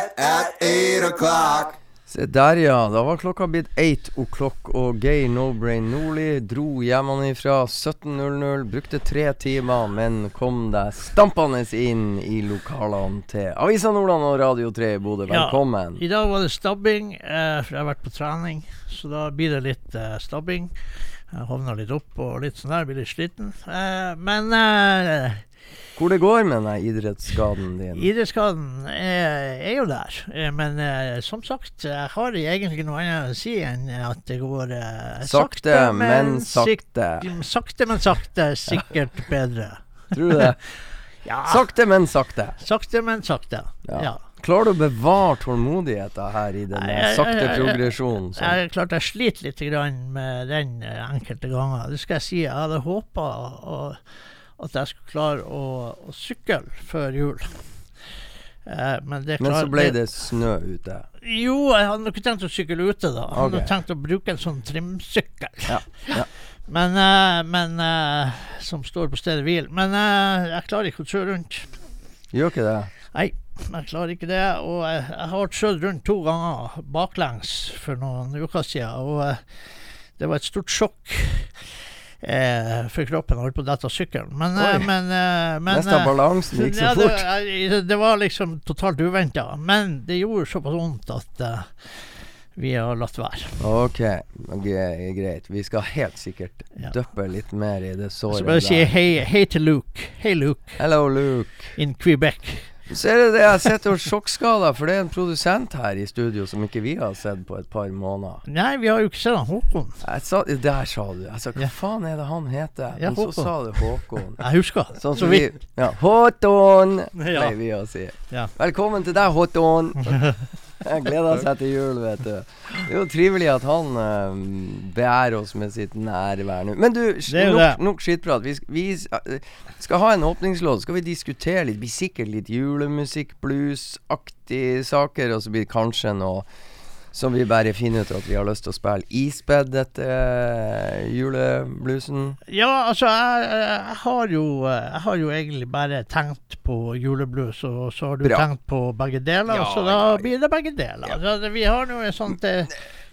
Thursday at 8 o'clock. Se der, ja. Da var klokka blitt 8 o'clock, og Gay No-Brain Nordli dro hjemmefra 17.00. Brukte tre timer, men kom deg stampende inn i lokalene til Avisa Nordland og Radio 3 i Bodø. Ja. Velkommen. I dag var det stabbing, eh, for jeg har vært på trening. Så da blir det litt eh, stabbing. Jeg hovna litt opp og litt sånn der, blir litt sliten. Eh, men eh, Hvor det går med den idrettsskaden din? idrettsskaden er, er jo der. Eh, men eh, som sagt, jeg har egentlig noe annet å si enn at det går eh, Sakte, men sakte. Sakte, men sakte. Sikkert bedre. Tror du det? Ja. Sakte, men sakte. Sakte, men sakte. Ja. ja. Klarer du å bevare tålmodigheten her i den sakte progresjonen? sakte jeg- jeg- klart jeg sliter litt grann med den eh, enkelte ganger. Det skal jeg si. Jeg hadde håpa at jeg skulle klare å, å sykle før jul. Eh, men det Men så ble det snø ute. Jo, jeg hadde ikke tenkt å sykle ute, da. Jeg hadde tenkt å bruke en sånn trimsykkel. Ja, ja. Men, eh, men eh, Som står på stedet hvil. Men eh, jeg klarer ikke å kjøre rundt. Gjør ikke det? Nei, jeg klarer ikke det. Og jeg, jeg har kjørt rundt to ganger baklengs for noen uker siden, og eh, det var et stort sjokk. Eh, for kroppen holdt på å dette av sykkelen. Men, eh, men, eh, men Mest av eh, balansen gikk så ja, fort. Det, det var liksom totalt uventa. Men det gjorde såpass vondt at eh, vi har latt være. Ok, okay greit. Vi skal helt sikkert Ja. dyppe litt mer i det såret. Så bare si hei, hei til Luke. Hei, Luke. Hello, Luke. In Quebec. Så er det det jeg sitter og sjokkskader, for det er en produsent her i studio som ikke vi har sett på et par måneder. Nei, vi har jo ikke sett han Håkon. Jeg sa, der sa du. Jeg sa hva faen er det han heter? Ja, Men så sa du Håkon. Jeg husker. Sånn så som vi. Ja, Håton! Pleier vi å si. Ja. Velkommen til deg, Håton. Jeg gleder seg til jul, vet du. Det er jo trivelig at han uh, beærer oss med sitt nærvær nå. Men du, Det nok, det. nok skittprat. Vi, vi eh, skal ha en åpningslåt. Skal vi diskutere litt? Blir sikkert litt julemusikk, blues-aktige saker. Og så blir det kanskje noe som vi bare finner ut at vi har lyst til å spille. Ispedd etter julebluesen. Ja, altså, jeg, jeg, har jo, jeg har jo egentlig bare tenkt på juleblues, og så har du Bra. tenkt på begge deler, Ja, så da ja, ja. blir det begge deler. Så det- vi har nå et sånt eh,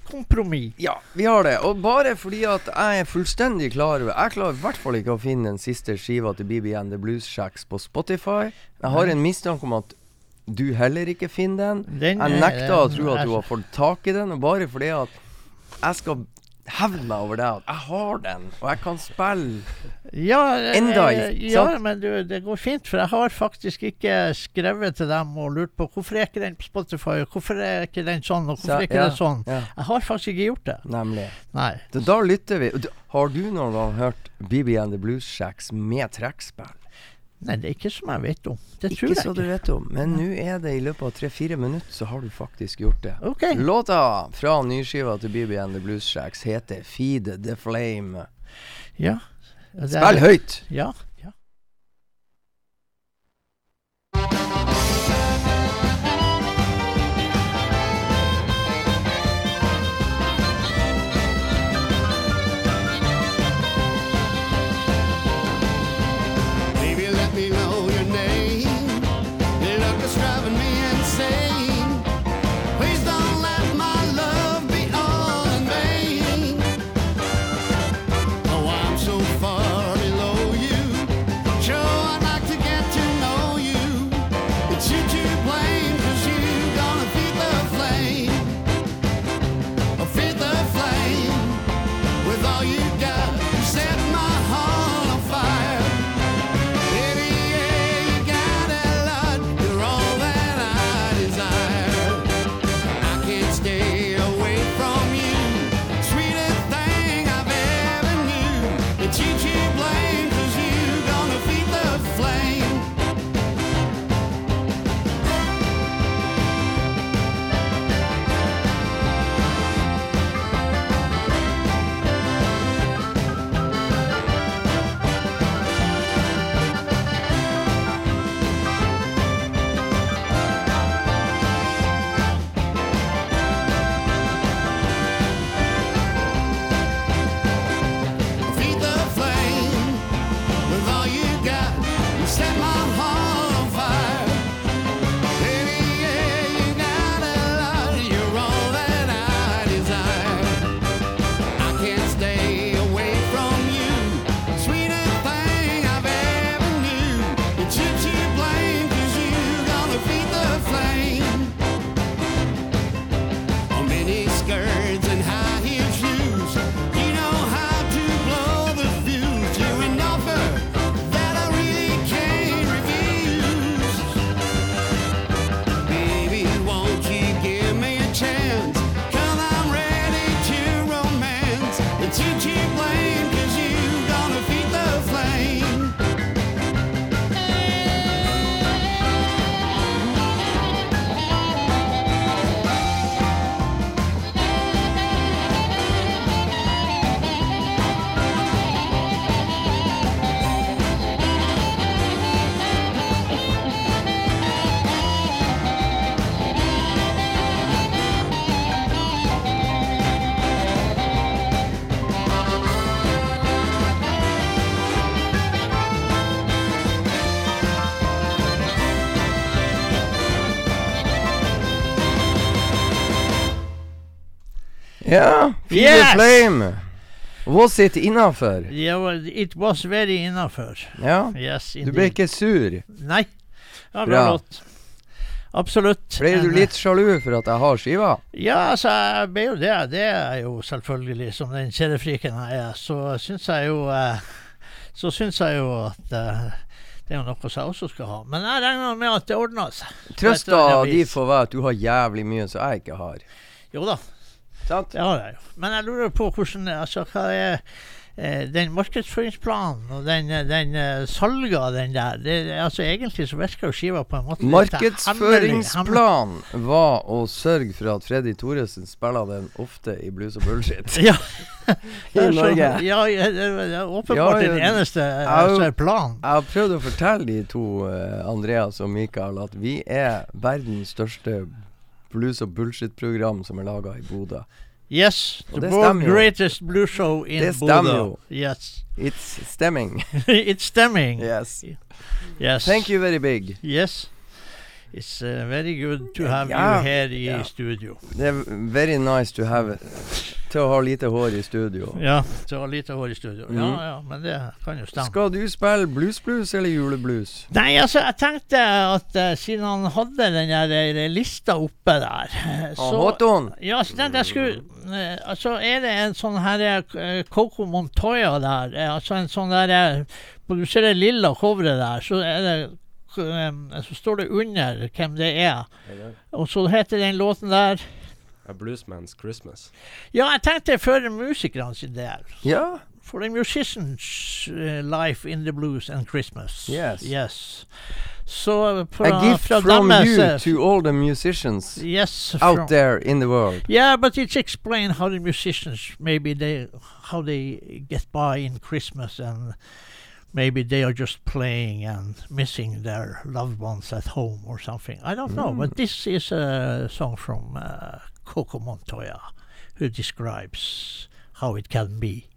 kompromiss. Ja, vi har det. Og bare fordi at jeg er fullstendig klar over Jeg klarer i hvert fall ikke å finne den siste skiva til BB and The Blues Shacks på Spotify. Jeg har en mistanke om at du heller ikke finner den. Den, Jeg eh, nekter å tro at du har fått tak i den, bare fordi at jeg skal hevne meg over det at jeg har den, og jeg kan spille Ja, eh, Enda eh, ja men du, det går fint, for jeg har faktisk ikke skrevet til dem og lurt på hvorfor er ikke den på Spotify, hvorfor er ikke den sånn, og hvorfor er ikke ja, den sånn. Ja, Jeg har faktisk ikke gjort det. nemlig. Nei. Da, da lytter vi. Har du noen gang hørt BB and The Blues Shacks med trekkspill? Nei, det er ikke som jeg vet om. Det tror Ikke jeg så du vet om, men nå er det i løpet av tre-fire minutter, så har du faktisk gjort det. Okay. Låta fra nyskiva til BB and The Blues Shacks heter Feed the Flame. Ja. Spill høyt! Ja. Feed Yes! the Flame. Was it innafor? Yeah, it was very innafor. Ja. Yes, Du ble ikke sur? Nei. Ja, bra Bra. låt. Absolutt. Ble du litt sjalu for at jeg har skiva? Ja, altså, jeg ble jo det. Det er jo selvfølgelig, som den kjedefriken jeg er, så syns jeg jo eh, Så syns jeg jo at eh, Det er jo noe som jeg også skal ha. Men jeg regner med at det ordner seg. Trøsta får være at du har jævlig mye som jeg ikke har. Jo da, Sant? det er jo. Men jeg lurer på hvordan Altså, hva er eh, den markedsføringsplanen og den, eh, den eh, salget av den der det, altså Egentlig så virker jo skiva på en måte Markedsføringsplanen var å sørge for at Freddy Thoresen spiller den ofte i blues og bullshit Ja. i Norge. Ja, ja, det er åpenbart Ja, ja, den eneste er planen. Jeg har prøvd å fortelle de to, Andreas og Mikael, at vi er verdens største blues og bullshit-program som er laga i Bodø. Yes, Og the greatest blue show in Det stemmer Bodø. jo. Yes. It's stemming. It's stemming. Yes. Yes. Thank you very big. Yes. It's uh, very good to have Ja, you here i ja. studio. Det er very nice to have Til å ha lite hår i studio. Ja, til å ha lite hår i studio. Ja, Mhm. ja, men det kan jo stemme. Skal du spille blues-blues eller juleblues? Nei, altså, jeg tenkte at uh, siden han hadde den der eh, lista oppe der eh, Så, Håton! Ja, så tenkte jeg skulle uh, Altså, er det en sånn her eh, Coco Montoya der? altså en sånn der eh, på- Du ser det lilla coveret der, så er det Så står det under hvem det er. Og så heter den låten der A Bluesman's Christmas. Ja, jeg tenkte for musikerne sin del. Ja. For the musicians' uh, life in the blues and Christmas. Yes. Yes. So, A gift from you eh, to all the musicians Yes. out there in the world. Yeah, but it's explained how the musicians maybe they how they get by in Christmas and maybe they are just playing and missing their loved ones at home or something. I don't know, but this is a song from uh, Coco Montoya who describes how it can be.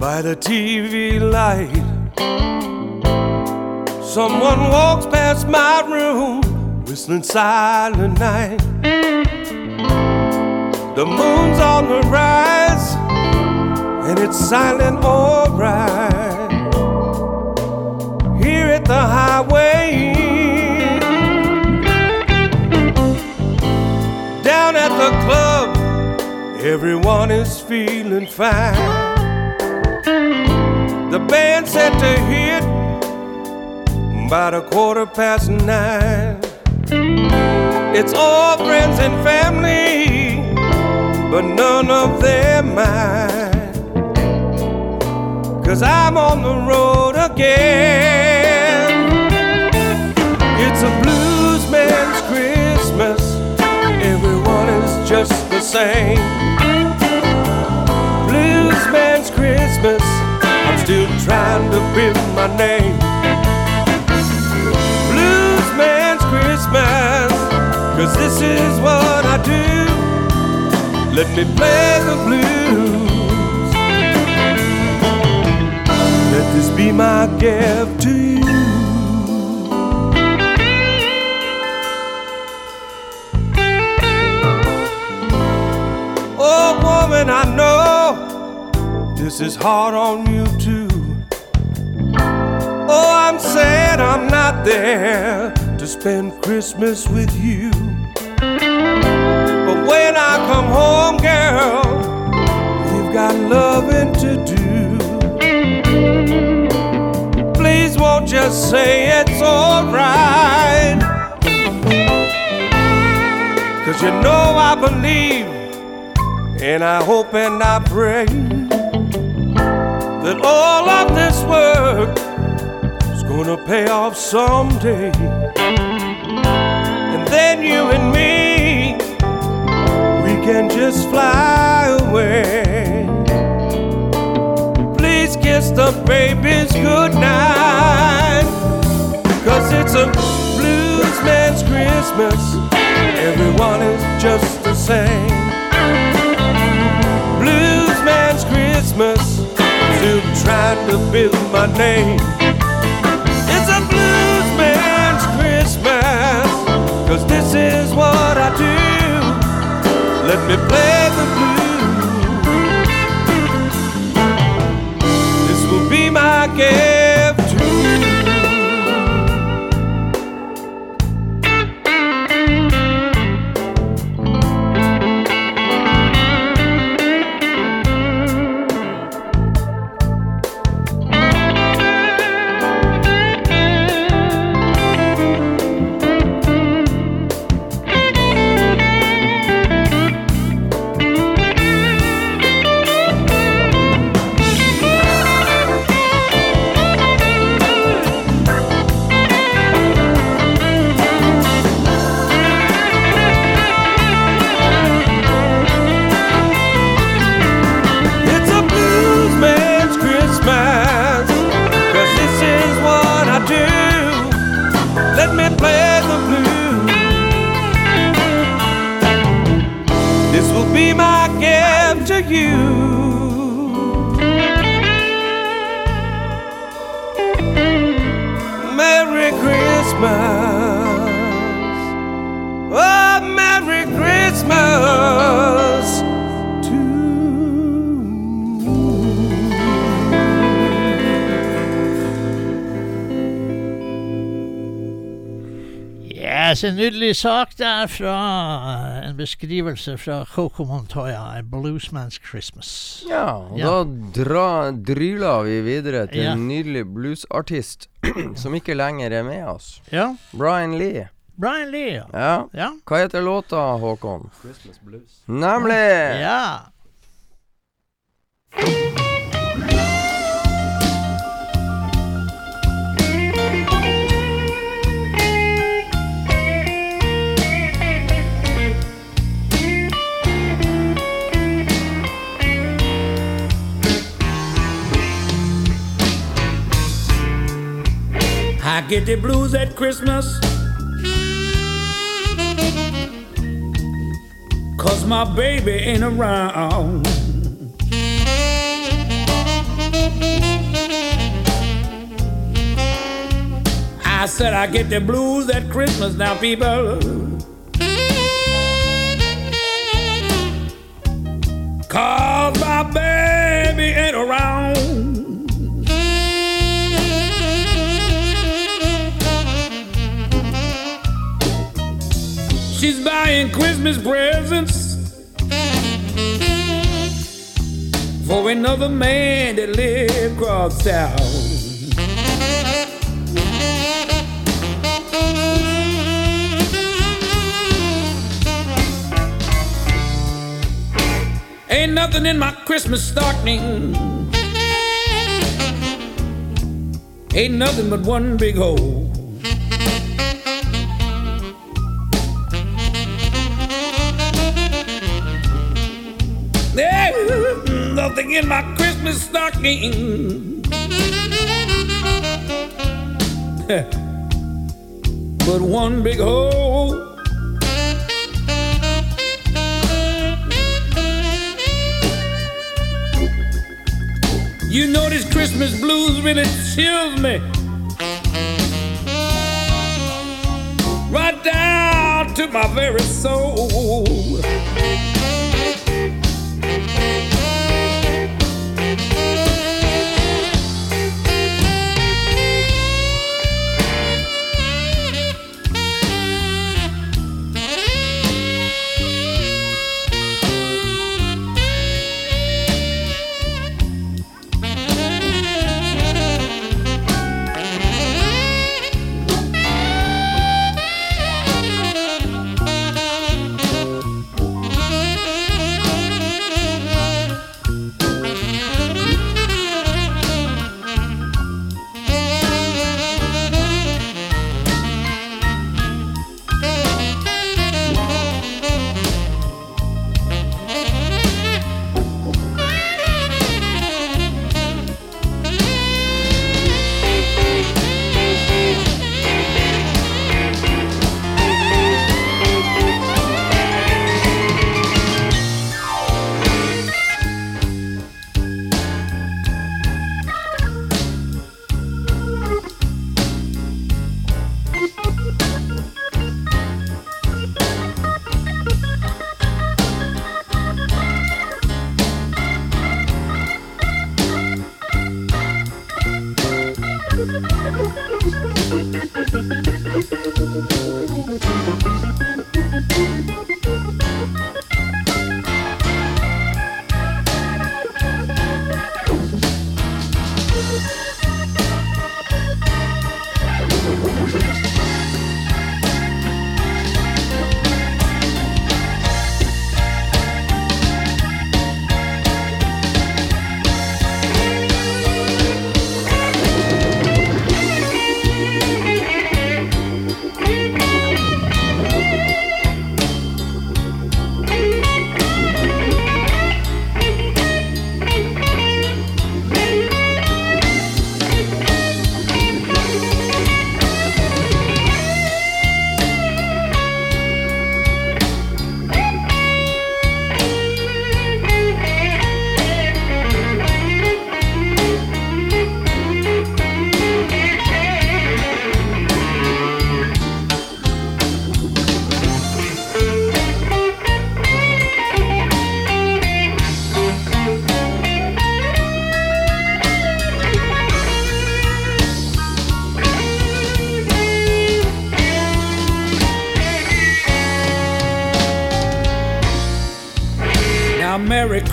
By the TV light. Someone walks past my room, whistling silent night. The moon's on the rise, and it's silent alright. Here at the highway, down at the club. Everyone is feeling fine. Band set to hit about a quarter past nine. It's all friends and family, but none of them mine. Cause I'm on the road again. It's a blues man's Christmas. Everyone is just the same. Blues man's Christmas. Trying to build my name. Blues man's Christmas. Cause this is what I do. Let me play the blues. Let this be my gift to you. Oh, woman, I know this is hard on you too. Oh, I'm not there to spend Christmas with you. But when I come home, girl, you've got loving to do. Please won't just say it's alright. Cause you know I believe and I hope and I pray that all of this work gonna pay off someday. And then you and me, we can just fly away. Please kiss the babies goodnight. Cause it's a blues man's Christmas. Everyone is just the same blues man's Christmas. Still trying to build my name. replace Yes, en nydelig sak der fra en beskrivelse fra Coco Montoya, A Bluesman's Christmas. Ja, og Ja. da dra, dryler vi videre til Ja. en nydelig bluesartist som ikke lenger er med oss. Ja, Brian Lee. Brian Lee. ja. Ja. Ja. Hva heter låta, Håkon? Christmas blues. Nemlig! ja. I get the blues at Christmas. Cause my baby ain't around. I said I get the blues at Christmas now, people. Cause my baby ain't around. She's buying Christmas presents for another man that live across town. Ain't nothing in my Christmas stocking. Ain't nothing but one big hole. My Christmas stocking. but one big hole. You know this Christmas blues really chills me. Right down to my very soul.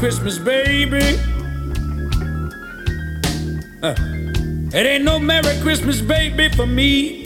Christmas, baby. Uh, it ain't no Merry Christmas, baby, for me.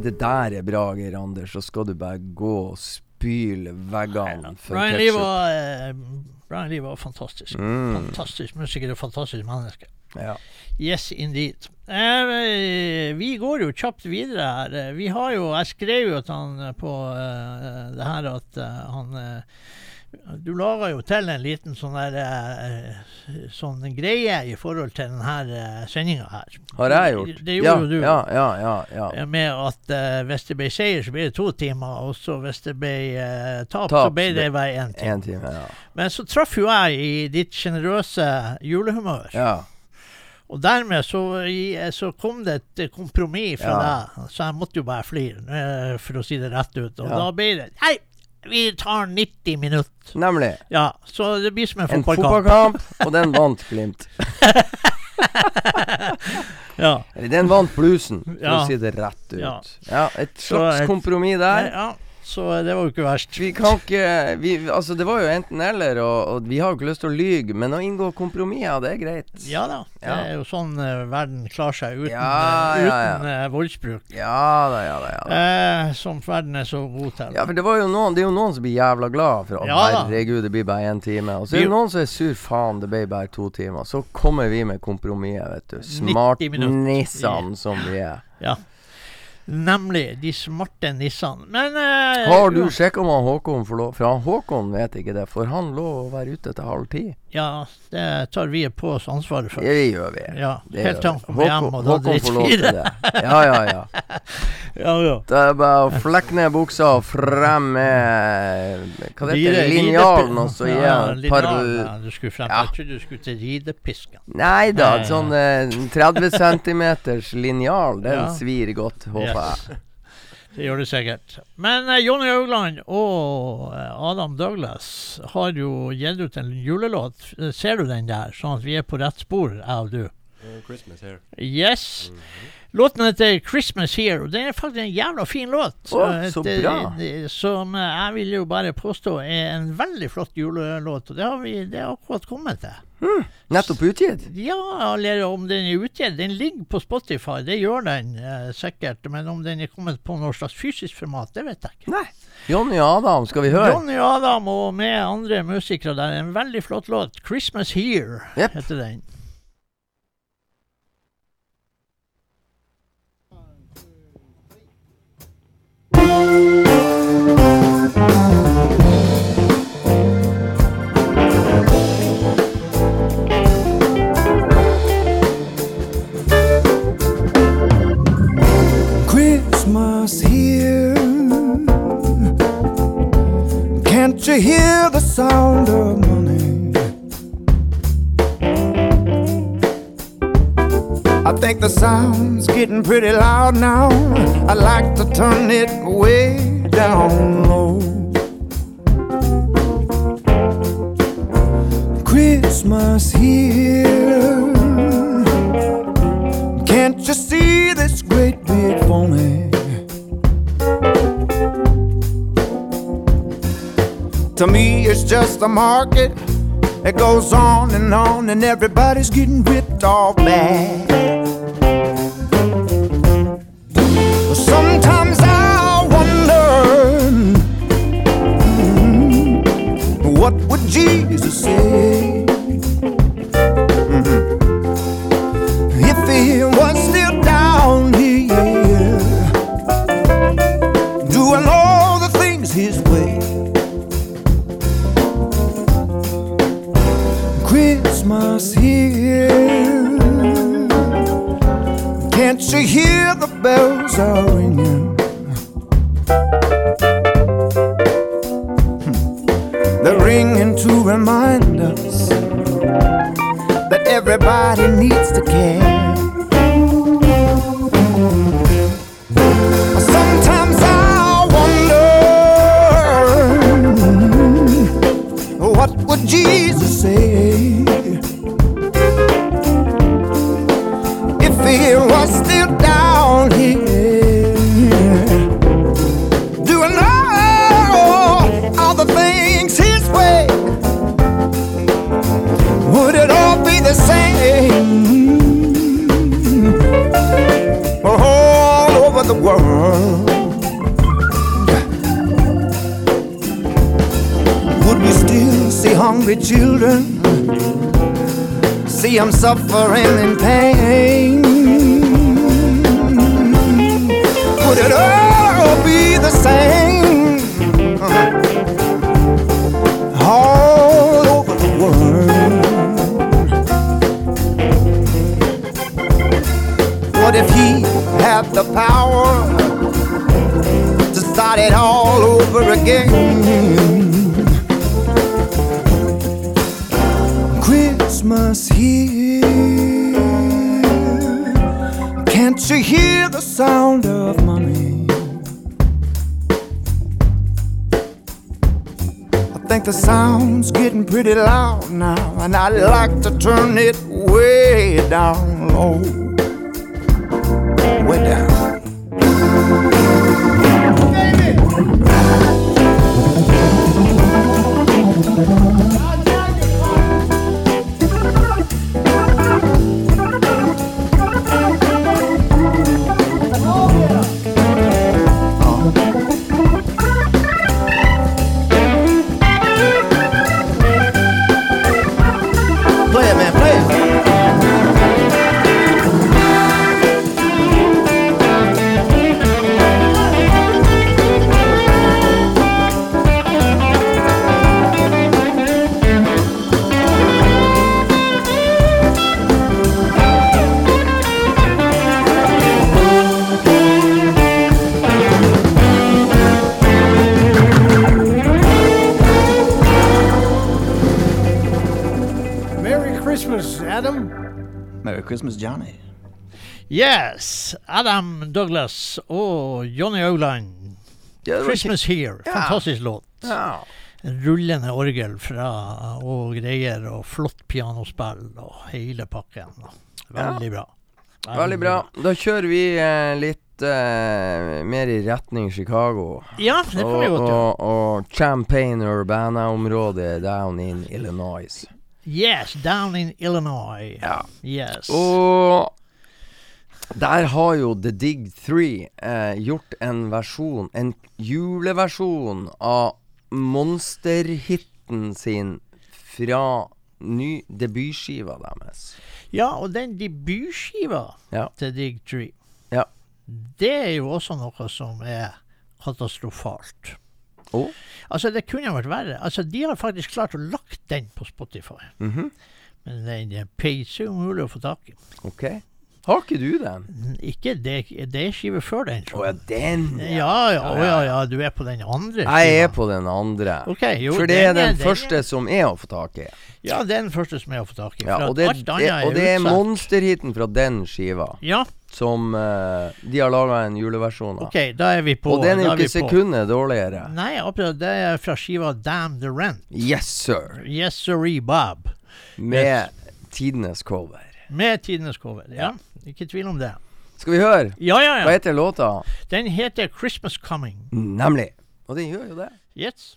Ikke det der er bra, Geir Anders, så skal du bare gå og spyle veggene for Brian Lee var, uh, Brian Lee var fantastisk. Mm. Fantastisk musiker og fantastisk menneske. Ja. Yes, indeed. Eh, vi går jo kjapt videre her. Eh, Vi har jo Jeg skrev jo til han eh, på uh, det her at uh, han eh, Du laga jo til en liten sånn der eh, Sånn greie i forhold til denne uh, sendinga her. Har jeg gjort? Det ja, gjorde jo du. Ja, ja, ja. ja. Eh, Med at uh, hvis det ble seier, så ble det to timer. Og så hvis det ble uh, tap, Tap, så ble det bare én time. En time, ja. Men så traff jo jeg i ditt sjenerøse julehumør. ja. Og dermed så, så kom det et eh, kompromiss fra Ja. deg. Så jeg måtte jo bare flire, eh, for å si det rett ut. Og Ja. da ble det Nei, vi tar 90 minutter. Nemlig. Ja, så det blir som en fotballkamp. En fotballkamp. og den vant Glimt. Ja. Eller den vant Bluesen, for Ja. å si det rett ut. Ja. Ja, et slags et- kompromiss der. ja. Så det var jo ikke verst. Vi kan ikke vi, Altså, det var jo enten-eller, og, og vi har jo ikke lyst til å lyge, men å inngå kompromisser, det er greit. Ja da. Det er jo sånn uh, verden klarer seg uten, Ja, eh, ja, ja. uten uh, voldsbruk. Ja da, ja da. Ja, da. Eh, som verden er så god til. Ja, for det, var jo noen, det er jo noen som blir jævla glad for at Ja herregud, det blir bare én time. Og så er det noen som er sur faen, det ble bare to timer. Så kommer vi med kompromisset, vet du. 90 minutter. Smartnissene som vi er. Ja. Nemlig de smarte nissene. Men eh, Har du sjekka om han Håkon? For han Håkon vet ikke det, for han lå å være ute til halv ti. Ja, det tar vi på oss ansvaret for. Det gjør vi. Ja, Det helt til vi. han kommer hjem, og da driter vi i det. Ja, ja, ja. Ja, ja. Det er bare å flekke ned buksa og frem med Hva det heter det? Linjalen, og så gi ja, han par ja, du skulle frem, Ja. Jeg trodde du skulle til ridepisken. Nei da, sånn eh, 30 centimeters linjal, den svir godt, håper Yes. Det gjør det sikkert. Men eh, Jonny Haugland og eh, Adam Douglas har jo gitt ut en julelåt. Eh, Ser du den der? Sånn at vi er på rett spor, jeg og du. Uh, Christmas here. Yes. Låten heter 'Christmas Here', og det er faktisk en jævla fin låt. Eh, så det- bra. det- Som eh, jeg vil jo bare påstå er en veldig flott julelåt, og det har vi det har akkurat kommet til. Nettopp utgitt. Ja, eller om den er utgitt. Den ligger på Spotify, det gjør den eh, sikkert. Men om den er kommet på noe slags fysisk format, det vet jeg ikke. Nei. Jonny Adam, skal vi høre? Johnny Adam og med andre musikere der. En veldig flott låt. 'Christmas Here' Jepp. heter den. Christmas here. Can't you hear the sound of money? I think the sound's getting pretty loud now. I'd like to turn it way down low. Christmas here. Can't you see this great big phony? To me, it's just a market. It goes on and on, and everybody's getting ripped off bad. Sometimes I wonder mm, what would Jesus say Adam. Merry Christmas, Johnny. Yes, Adam Douglas og Johnny Augland. Ja, Christmas Here. Ja. Fantastisk låt. Ja. Rullende orgel fra og greier, og flott pianospill og hele pakken. Veldig bra. Veldig bra. Da kjører vi eh, litt Uh, mer i retning Chicago. Ja, det kan vi godt gjøre. og, og Champaign Urbana-området down in Illinois. Yes, down in Illinois. Ja. Yes. Og der har jo The Dig 3 eh, gjort en versjon, en juleversjon av monsterhiten sin fra ny debutskiva deres. Ja, og den debutskiva Ja. til Dig 3, Ja. det er jo også noe som er katastrofalt. Å? Altså, det kunne vært verre. Altså, de har faktisk klart å lagt den på Spotify. Mhm. Men den er peise umulig å få tak i. Ok. Har ikke du den? Ikke det, det er skive før den. Å oh, ja, den. Ja, ja, oh, ja, ja, du er på den andre Skiva. Jeg er på den andre. Okay, jo, For det er den den første som er å få tak i. Ja, det er den første som er å få tak i. Ja, og det, det, og det er monsterhiten fra den skiva Ja, som uh, de har laga en juleversjon av. OK, da er vi på. og den er jo ikke sekundet dårligere. Nei, akkurat Det er fra skiva Damn the Rent. Yes, sir. Yes sirree, Bob. Med tidenes cover. Med tidenes cover. Ja, ikke tvil om det. Skal vi høre? Ja, ja, ja. Hva heter låta? Den heter Christmas Coming. Nemlig. Og den gjør jo det. Yes.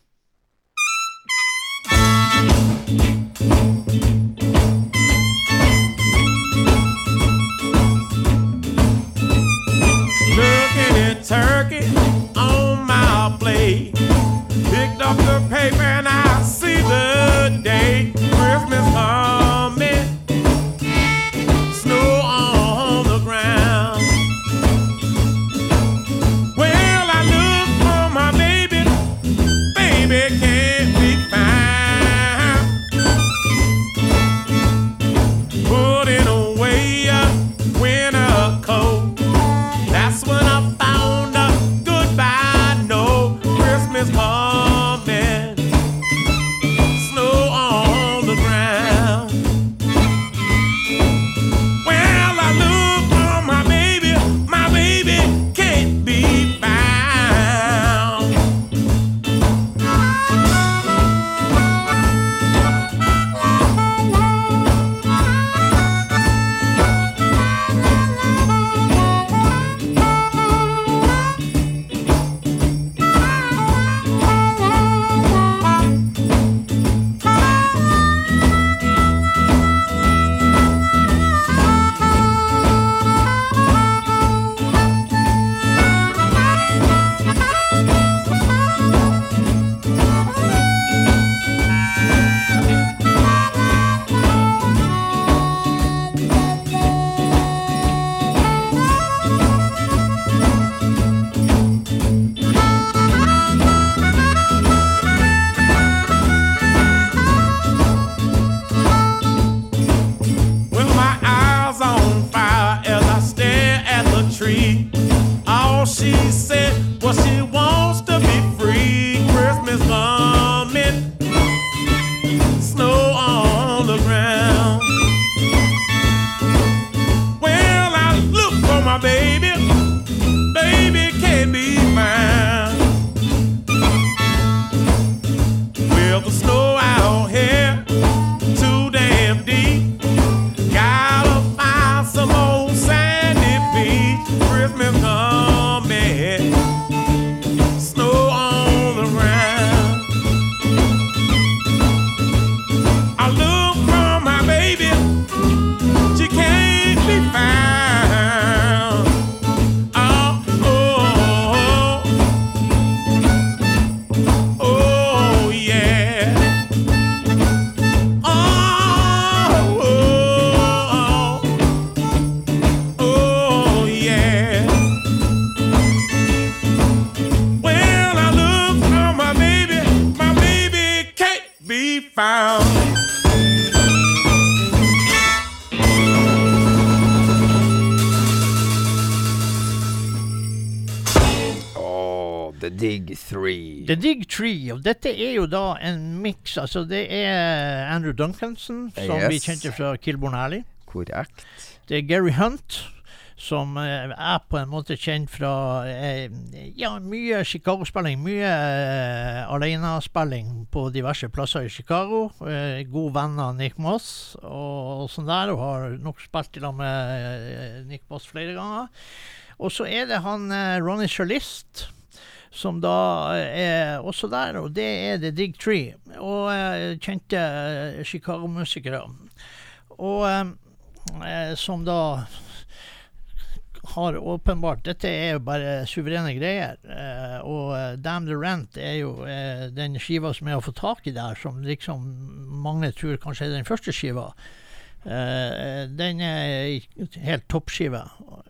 Turkey on my plate. Picked up the paper and I see the date. Christmas coming. Dette er jo da en miks. Altså, det er Andrew Duncanson, som Yes. vi kjente fra Kilborn Alley. Korrekt. Det er Gary Hunt, som eh, er på en måte kjent fra eh, ja, mye Chicago-spilling. Mye uh, alenespilling på diverse plasser i Chicago. Uh, god venn av Nick Moss og, sånn der, og har nok spilt i lag med eh, Nick Moss flere ganger. Og så er det han uh, Ronny Charlist. Som da er også der, og det er The Dig Tree. Og eh, kjente eh, Chicago-musikere. Og eh, eh, som da har åpenbart Dette er jo bare suverene greier. Eh, og eh, Damn the Rent er jo eh, den skiva som jeg har fått tak i der, som liksom mange tror kanskje er den første skiva. Eh, den er helt toppskive.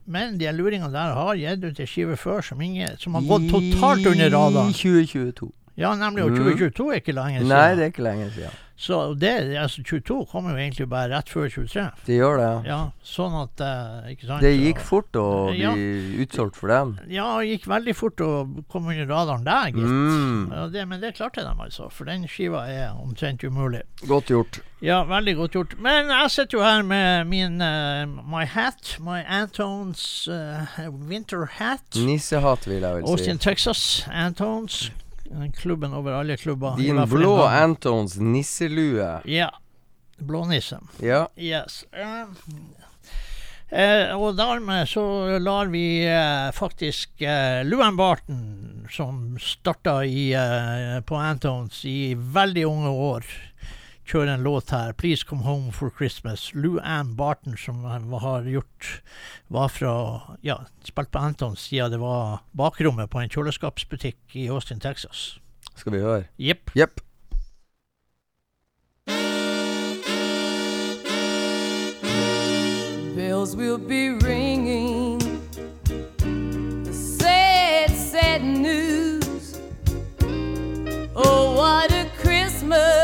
Men de luringene der har gitt ut ei skive før som, ingen, som har gått totalt under I 2022. Ja, nemlig. Og Mm. 2022 er ikke lenge siden. Nei, det er ikke lenge siden. Så det, altså 22 kom jo egentlig bare rett før 23. Det gjør det. Ja, sånn at eh, Ikke sant? Det gikk fort å bli Ja. utsolgt for dem. Ja, det gikk veldig fort å komme under radaren der, gitt. Mm. Ja, det, men det klarte de, altså. For den skiva er omtrent umulig. Godt gjort. Ja, veldig godt gjort. Men jeg sitter jo her med min uh, My hat, my Antones uh, winter hat. Nissehatt, vil jeg vel si. Austin. Texas. Antones. Den Klubben over alle klubber. Din blå. Antons nisselue. Ja. Blånissen. Ja. Yes. Eh, eh, og dermed så lar vi eh, faktisk eh, Luan Barton, som starta i, eh, på Antons i veldig unge år, kjøre en låt her. 'Please Come Home for Christmas'. Lou Ann Barton, som har gjort var fra Ja, spilt på Antons siden det var bakrommet på en kjøleskapsbutikk i Austin, Texas. Skal vi høre? Jepp. Yep. bells will be ringing. The sad, sad news. Oh, what a Christmas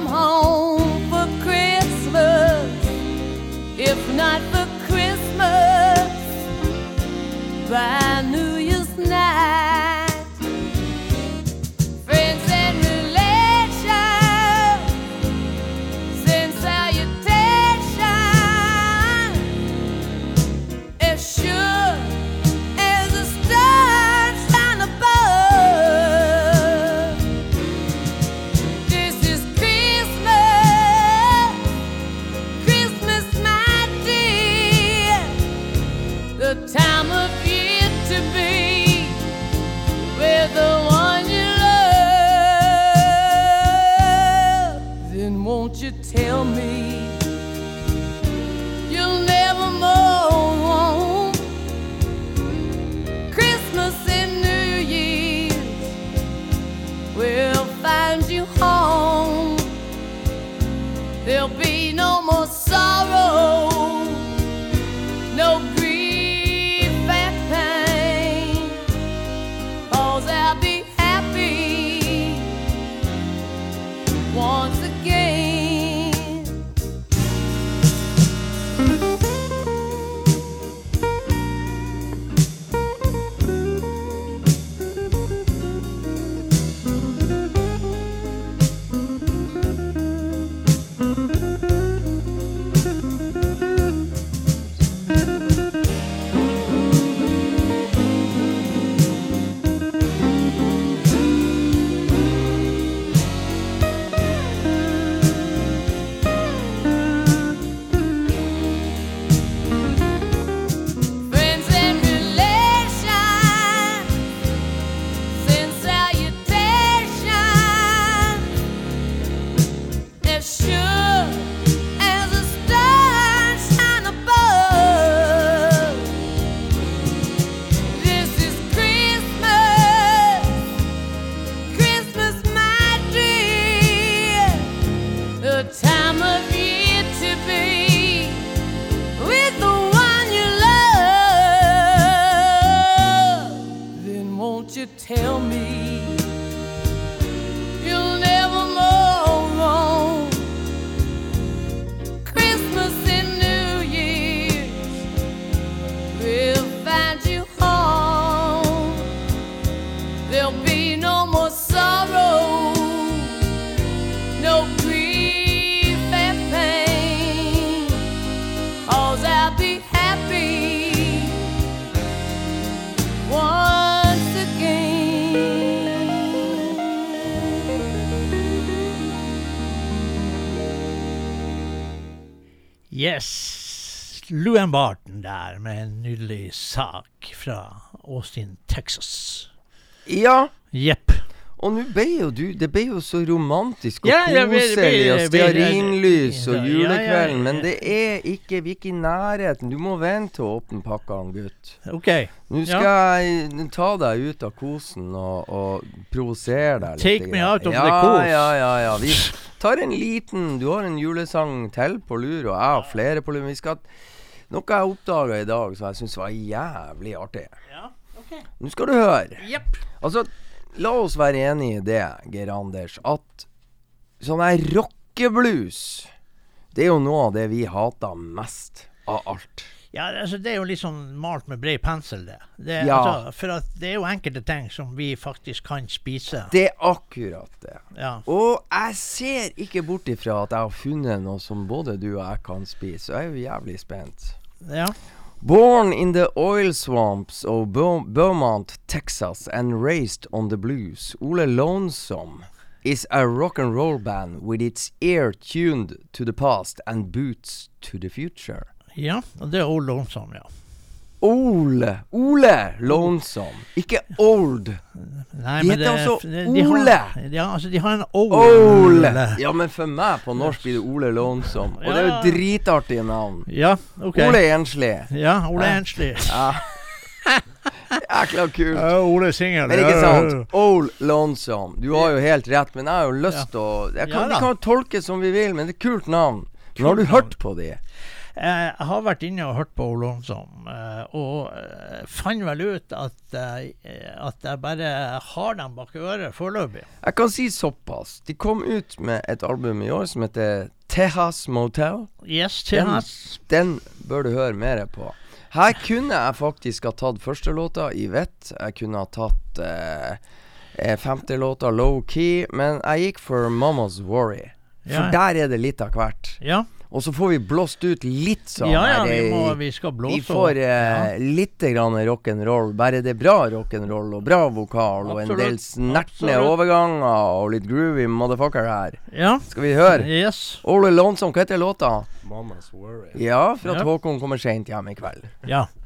come home for Christmas. If not for Christmas, by New Year's night. Yes. Luan Barton der med en nydelig sak fra Austin, Texas. Ja. Jepp. Og nå ble jo du Det ble jo så romantisk og Ja, ja, koselig og stearinlys og Ja, ja, ja, julekvelden, men det er ikke Vi er ikke i nærheten. Du må vente til å åpne pakkene, gutt. OK. Nå skal jeg ta deg ut av kosen og, og provosere deg litt. Take me out of ja, the kos. Ja, ja, ja. Vi tar en liten Du har en julesang til på lur, og jeg har flere på lur. Vi skal Noe jeg oppdaga i dag som jeg syns var jævlig artig. Ja, ok. Nå skal du høre. Yep. Altså, la oss være enige i det, Geir Anders, at sånn her rockeblues Det er jo noe av det vi hater mest av alt. Ja, altså Det er jo litt sånn malt med bred pensel, det. det Ja. altså, for det er jo enkelte ting som vi faktisk kan spise. Det er akkurat det. Ja. Og jeg ser ikke bort ifra at jeg har funnet noe som både du og jeg kan spise. Jeg er jo jævlig spent. ja. Born in the oil swamps of Beaumont, Texas, and raised on the blues, Ole Lonesome is a rock and roll band with its ear tuned to the past and boots to the future. Ja, det er Old Lonesome, ja. Ole Ole Lonesome, ikke Old. Nei, De men heter altså Ole. har- Ole. Ja, altså, de har en Ole. Ole! Ja, men for meg på norsk blir det Ole Lonesome. Og det er jo dritartige navn. Ja, ok. Ole Ensli. Ja, Ole Hæ? Ensli. Ja. Jækla kult. Ja, Ole Singel. Men ikke sant? ja. Old Lonesome. Du har jo helt rett, men jeg har jo lyst til å kan, Ja Vi kan tolke som vi vil, men det er kult navn. Men har du hørt på de? Eh, jeg har vært inne og hørt på Olonsom, eh, og eh, fant vel ut at, at jeg bare har dem bak øret foreløpig. Jeg kan si såpass. De kom ut med et album i år som heter Tejas Motel. Yes, Den, den bør du høre mer på. Her kunne jeg faktisk ha tatt førstelåta i vett. Jeg kunne ha tatt eh, eh, femtelåta low key, men jeg gikk for Mamas Worry. For Ja. der er det litt av hvert. Ja. Og så får vi blåst ut litt sånn Ja, ja, her, vi, eh, må, vi skal blåse vi får eh, litt grann rock'n'roll. Bare det er bra rock'n'roll og bra vokal og en del Absolutt. snertne Absolutt. overganger og litt groovy motherfucker her. Ja. Skal vi høre? Yes. All Alone Song, hva heter låta? Mamas worry. Ja, for at Ja. Håkon kommer seint hjem i kveld. Ja.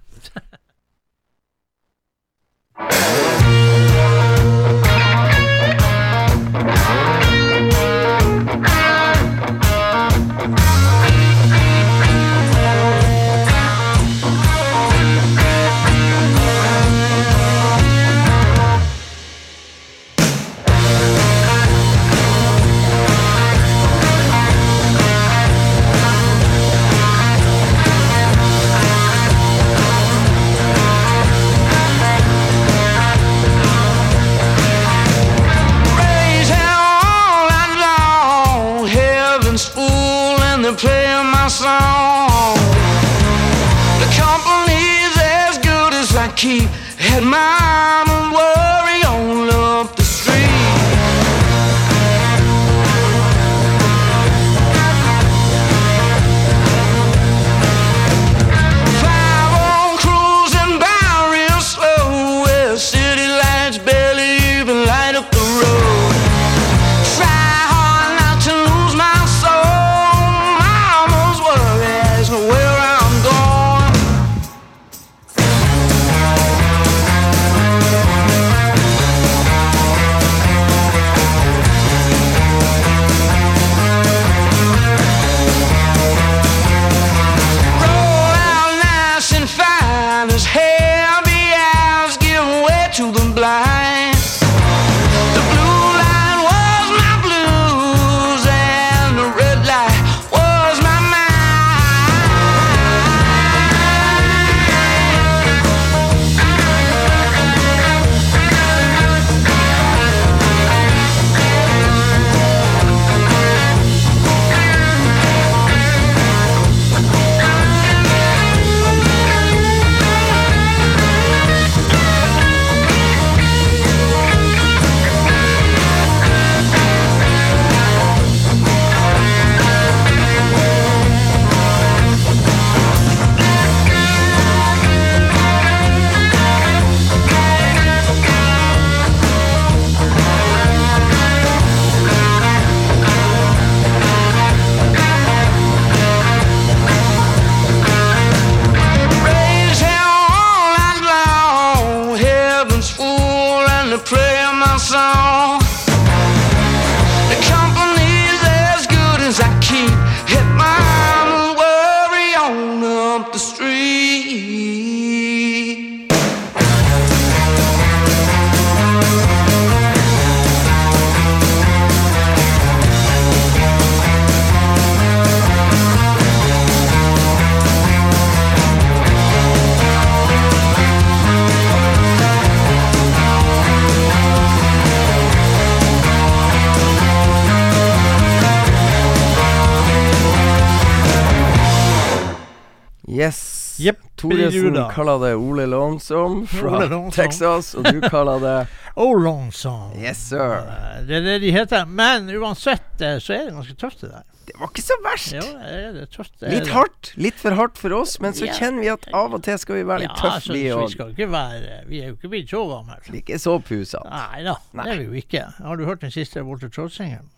Jepp, kaller det Ole Lonesome fra Ole Lonesome. Texas, og du kaller det Olonsom. Yes, sir. Eh, Det er det de heter. Men uansett eh, så er det ganske tøft, det der. Det var ikke så verst. Jo, det er tøft. det er Litt det. hardt. Litt for hardt for oss, men så Ja. kjenner vi at av og til skal vi være litt Ja, tøffe, så, vi så vi òg. skal ikke være Vi er jo ikke blitt så gamle. Ikke så pusete. Nei da, det er vi jo ikke. Har du hørt den siste Walter Trout-singelen?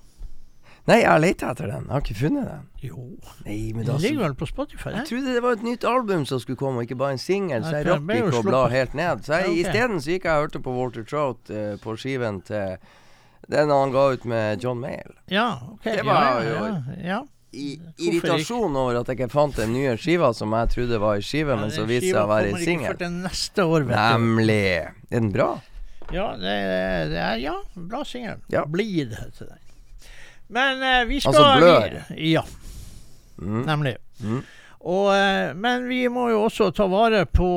Nei, jeg har leita etter den. Jeg har ikke funnet den. Jo. Nei, men Den ligger vel på Spotify? Jeg trodde det var et nytt album som skulle komme, ikke bare en singel, så jeg rakk ikke å bla helt ned. Så jeg, Ja, ok. isteden så gikk jeg og hørte på Walter Trout uh, på skiven til den han ga ut med John Mayall. Ja, ok. Det var jo- ja, ja. I irritasjon over at jeg ikke fant den nye skiva som jeg trodde var ei skive, men så viste seg å være ikke singel. Nemlig. Er den bra? Ja, det, det er ja, bra singel. Ja. Blid heter den. Men uh, vi skal Altså blør. vi- Ja, Mm. nemlig. Mm. Og, uh, men vi må jo også ta vare på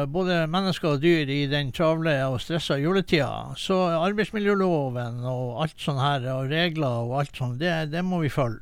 eh, både mennesker og dyr i den travle og stressa juletida. Så arbeidsmiljøloven og alt sånn her, og regler og alt sånn, det, det må vi følge.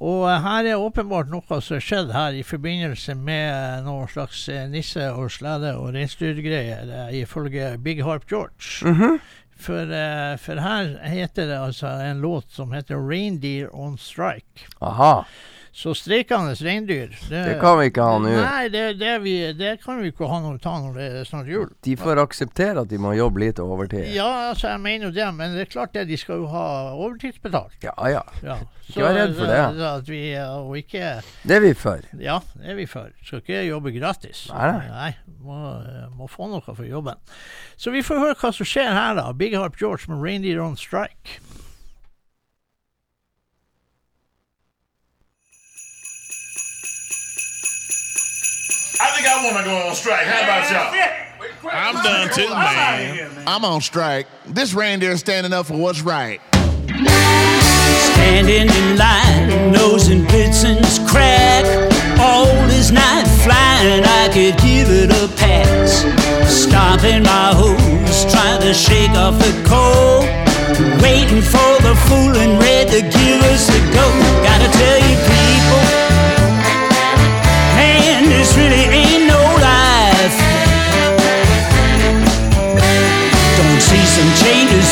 Og her er åpenbart noe som har skjedd her i forbindelse med noe slags nisse- og slede- og reinsdyrgreier, ifølge Big Harp George. Mhm. For, eh, for her heter det altså en låt som heter 'Reindeer on Strike'. Aha. Så streikende reindyr Det kan vi ikke ha nå. Nei, det, det, vi, det kan vi ikke ha noe ta når det er snart jul. De får akseptere at de må jobbe litt overtid. Ja, altså, jeg mener jo det, men det er klart det, de skal jo ha overtidsbetalt. Ja ja. Ja. Ikke vær redd for det. så At vi, og ikke Det er vi for. Ja, det er vi for. Skal ikke jobbe gratis. Nei, nei. nei må, må få noe for jobben. Så vi får høre hva som skjer her, da. Big Harp George med 'Reindeer on Strike'. I think I want to go on strike. How about y'all? I'm done too, man. I'm on strike. This reindeer standing up for what's right. Standing in line, nose nosing Bitson's crack. All this night flying, I could give it a pass. Stomping my hose, trying to shake off the cold. Waiting for the fooling red to give us the go. Gotta tell you,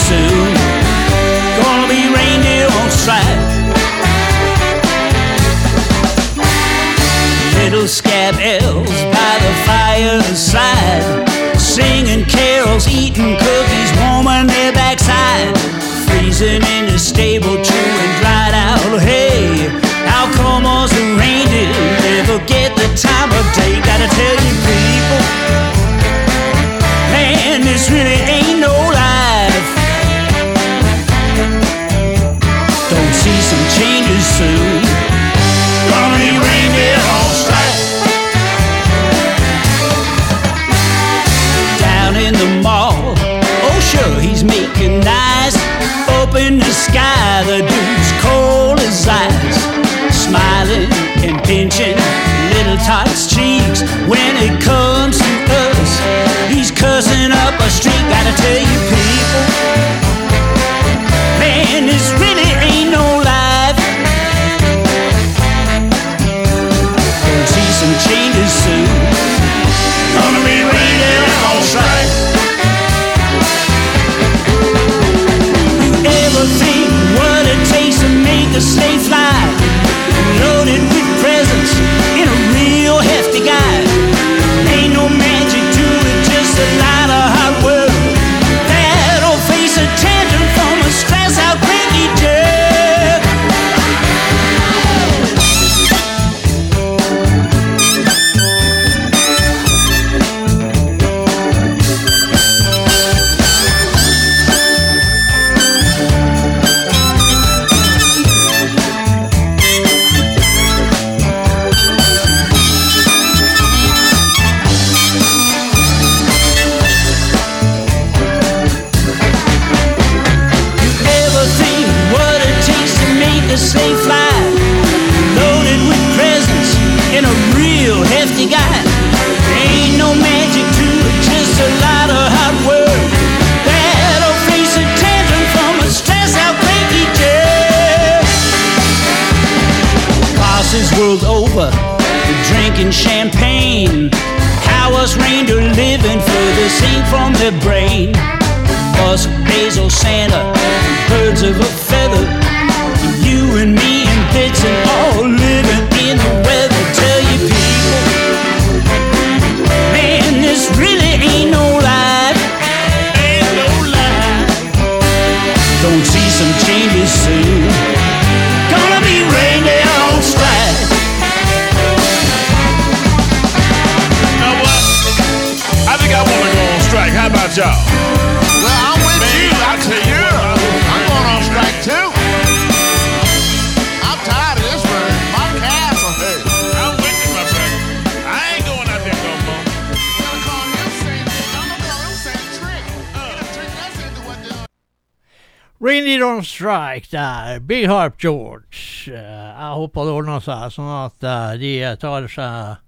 soon. Gonna be reindeer on strike. Little scab elves by the fireside, singing carols, eating cookies, warming their backside, freezing in the stable, chewing dried out hay. How come us reindeer never get the time of day? Gotta tell you, der. Big Harp George. Eh, jeg håper det ordner seg, sånn at eh, de tar seg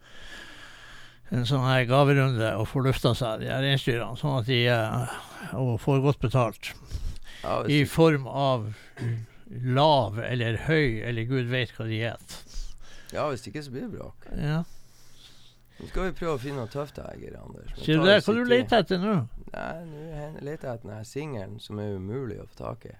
en sånn her gaverunde og får lufta seg, de her reinsdyrene. Sånn at de eh, og får godt betalt. Ja, I form av lav eller høy eller gud vet hva de het. ja, hvis ikke så blir det bråk. Ja. Nå skal vi prøve å finne noen tøft her, Anders. Sier du det? Hva du leter etter nå? Nei, nå leter jeg etter den her singelen som er umulig å få tak i.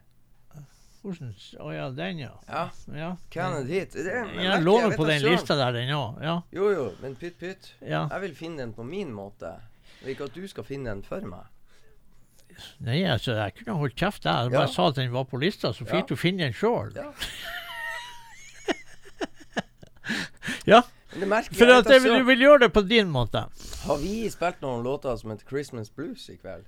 Hvordan Å ja, den, ja. Ja. ja. Cannon. Det er, jeg Jeg låner på den lista der, den òg. Ja. Jo, jo, men pytt, pytt. ja. Jeg vil finne den på min måte. Og ikke at du skal finne den for meg. Nei, altså, jeg kunne holdt kjeft der. Bare Ja. sa at den var på lista, så fikk Ja. du finne den sjøl. Ja. Ja, det merker for at jeg, vil- du vil gjøre det på din måte. Har vi spilt noen låter som heter Christmas Blues i kveld?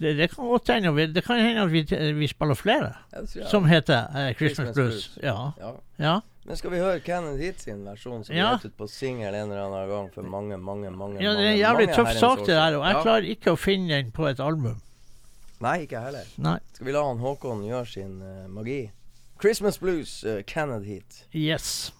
Det, det kan godt hende. vi- Det kan hende at vi, vi spiller flere jeg. som heter eh, Christmas, Christmas Blues. Blues. Ja. Ja. ja. Men skal vi høre Cannon Hit sin versjon, som Ja. ble ut på singel en eller annen gang for mange, mange, mange ja, det er en jævlig tøff sak det der, og jeg Ja. klarer ikke å finne den på et album. Nei, ikke jeg heller. Nei. Skal vi la han Håkon gjøre sin uh, magi? Christmas Blues, uh, Cannon Hit. Yes.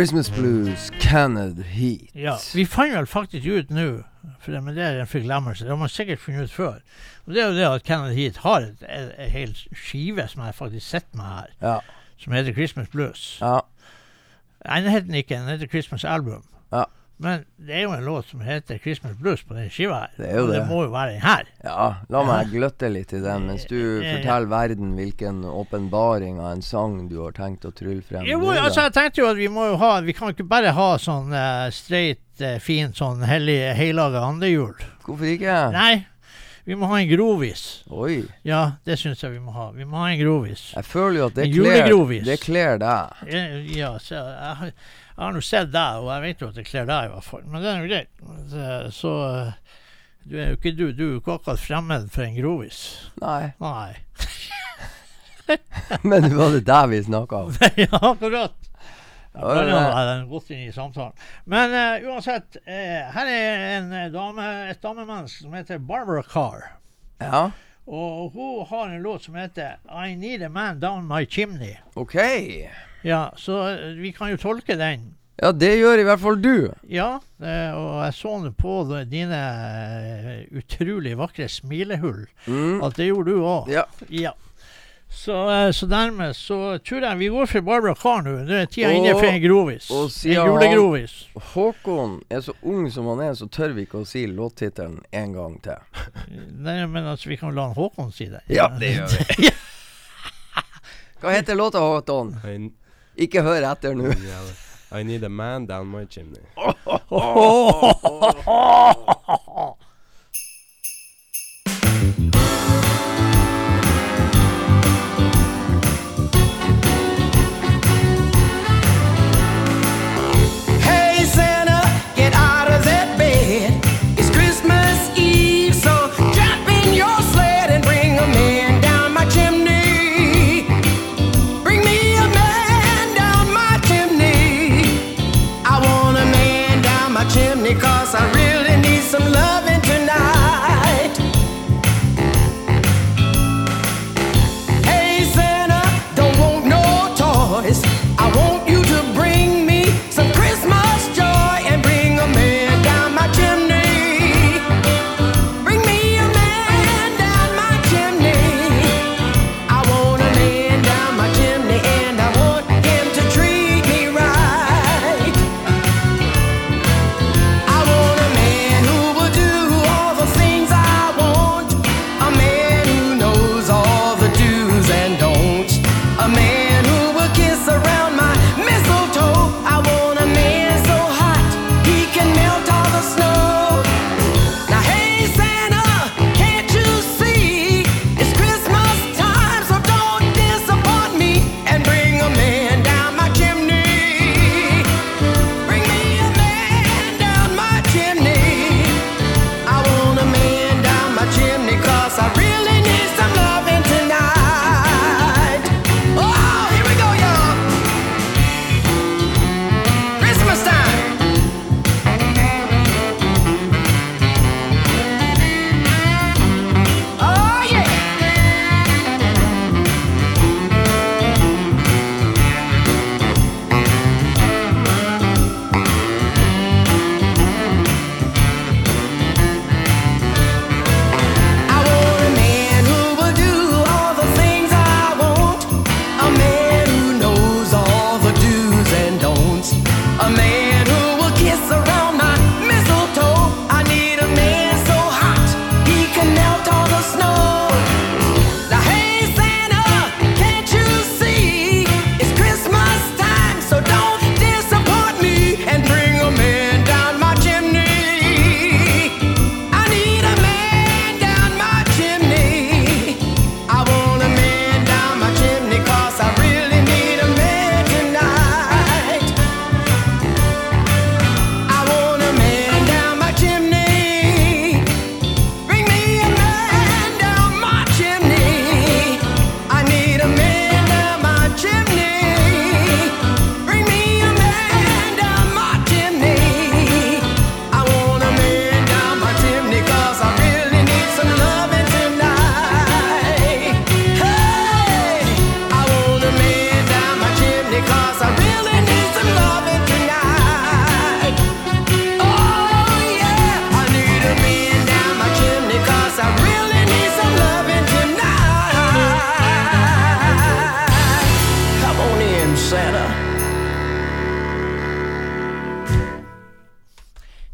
Christmas Blues, Cannon Heat. Ja, vi fant vel faktisk ut nå, men det er en forglemmelse, det har man sikkert funnet ut før. Og det er jo det at Kenneth Heat har et, et, et hel skive som jeg faktisk sitter med her, Ja. som heter Christmas Blues. ja. Den heter den ikke, den heter Christmas Album. Ja. Men det er jo en låt som heter Christmas Blues på den skiva. Det er jo det det. må jo være den her. Ja, la meg gløtte litt i den, mens du forteller verden hvilken åpenbaring av en sang du har tenkt å trylle frem. Jo, nå, altså jeg tenkte jo at vi må jo ha Vi kan ikke bare ha sånn uh, streit, uh, fint sånn hellig, heilaga andehjul. Hvorfor ikke? Nei, vi må ha en grovis. Oi. Ja, det syns jeg vi må ha. Vi må ha en grovis. Jeg føler jo at det kler, deg. Ja, så jeg, jeg har nå sett deg, og jeg vet jo at det kler deg i hvert fall. Men det er jo greit. Så, du er jo ikke du, du er jo ikke akkurat fremmed for en grovis. Nei. Nei. Men det var det der vi snakka om. ja, akkurat. Men uh, uansett, uh, her er en dame, et damemenneske som heter Barbara Carr. Ja, Og hun har en låt som heter I Need a Man Down My Chimney. OK. Ja, så eh, vi kan jo tolke den. Ja, det gjør i hvert fall du. Ja, eh, og jeg så på dine eh, utrolig vakre smilehull. Mm. At det gjorde du òg. Ja. Ja. Så, så dermed så tror jeg vi går for Barbara Carr nå. Nå er tida inne for en grovis. og En siden han- julegrovis. Håkon er så ung som han er, så tør vi ikke å si låttittelen en gang til. Nei, men altså, vi kan la Håkon si det. Ja, det gjør vi. Hva heter låta, Håkon? Ikke hør etter nå. I need a man down my chimney.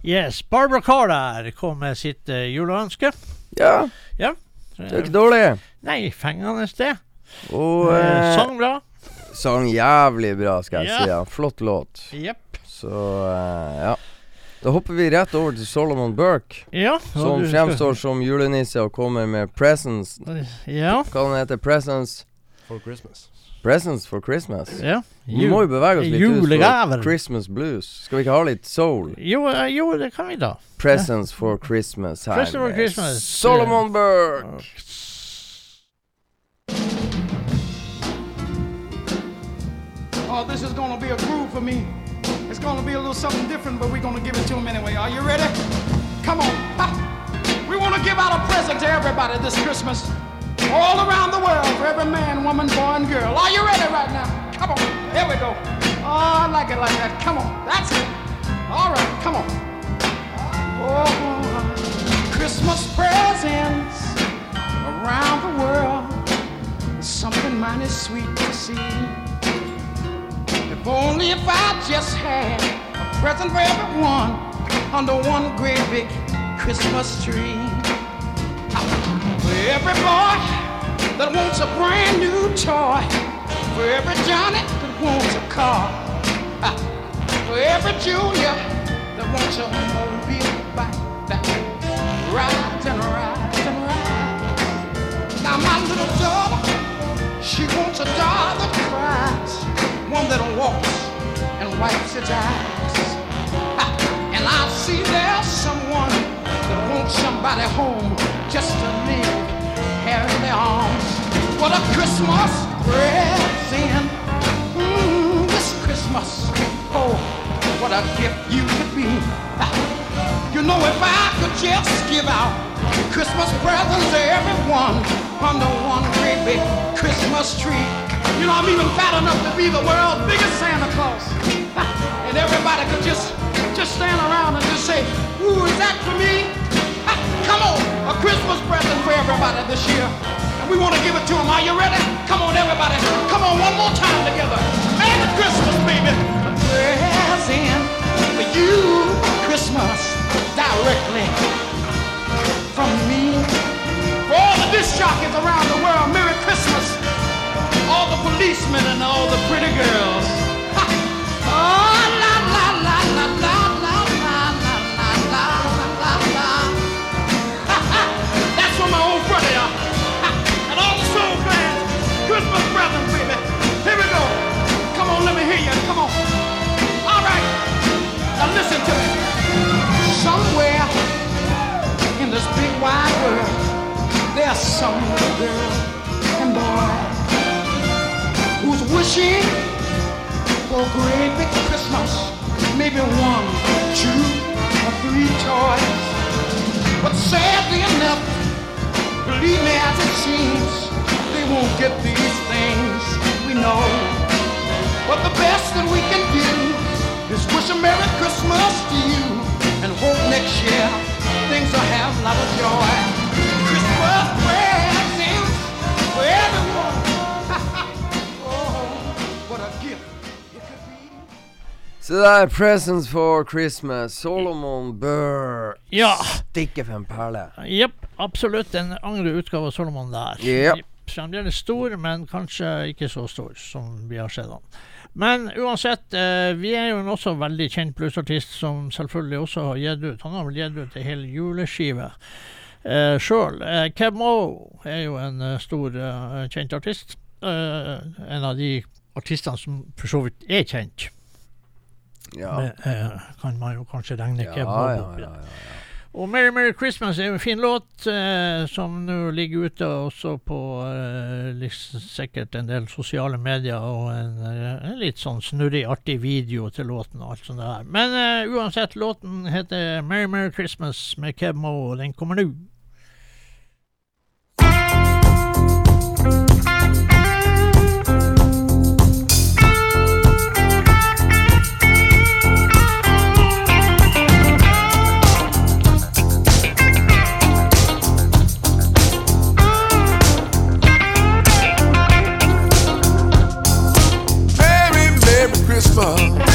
Yes, Barbara Carr der kom med sitt uh, juleønske. Ja, Ja. det er ikke dårlig. Nei, fengende det. Og uh, eh, sang bra. sang jævlig bra, skal jeg Ja. si. Ja. Flott låt. Yep. Så eh, ja. Da hopper vi rett over til Solomon Burke, Ja. som du skal- fremstår som julenisse og kommer med presents. Ja. Hva heter Presents? For Christmas. Presents for Christmas. ja. Vi må jo bevege oss litt ut Julegaver. fra Christmas blues. Skal vi ikke ha litt soul? Jo, eh, jo, det kan vi da. Presents for Christmas her Presents for Christmas. Solomon Burke. Oh, this is gonna be a groove for me. It's gonna be a little something different, but we're gonna give it to him anyway. Are you ready? Come on. Ha. We want to give out a present to everybody this Christmas. All around the world, for every man, woman, boy, and girl. Are you ready right now? Come on. Here we go. Oh, I like it like that. Come on. That's it. All right. Come on. Oh, Christmas presents around the world. Something mighty sweet to see. If only if I just had a present for everyone under one great big Christmas tree. Every boy that wants a brand new toy. For every Johnny that wants a car. For every Junior that wants a mobile bike that rides and rides and rides. Now my little daughter, she wants a doll that cries. One that walks and wipes its eyes. And I see there's someone that wants somebody home just to live in their arms. What a Christmas present. Mm, this Christmas. Oh, what a gift you could be. You know, if I could just give out Christmas presents to everyone under one great big Christmas tree. You know, I'm even fat enough to be the world's biggest Santa Claus. And everybody could just just stand around and just say, Ooh, is that for me? Come on, a Christmas present for everybody this year. And we want to give it to them. Are you ready? Come on, everybody. Come on, one more time together. Merry Christmas, baby. A present for you. Christmas directly from me. For all the disc jockeys around the world, Merry Christmas. All the policemen and all the pretty girls. Some little girl and boy who's wishing for a great big Christmas. Maybe one, two, or three toys. But sadly enough, believe me as it seems, they won't get these things we know. But the best that we can do is wish a Merry Christmas to you and hope next year things will have a lot of joy. Christmas Så det er Presents for Christmas. Solomon Burr. Ja. Stikke for en perle. Jepp, absolutt en angre utgave av Solomon der. Yep. Fremdeles stor, men kanskje ikke så stor som vi har sett han. Men uansett, eh, vi er jo en også veldig kjent bluesartist som selvfølgelig også har gitt ut Han har vel gitt ut en hel juleskive eh, sjøl. Eh, Kev Moe er jo en eh, stor, eh, kjent artist. Eh, en av de artistene som for så vidt er kjent. Ja. Med, kan man jo kanskje regne Ja, Kev Moe ja, oppi ja, ja, Og Merry Merry Christmas er en fin låt, eh, som nå ligger ute også på eh, liksom, sikkert en del sosiale medier, og en, en litt sånn snurrig, artig video til låten og alt sånt der. Men eh, uansett, låten heter Merry Merry Christmas med Kev Moe, og den kommer nå. Christmas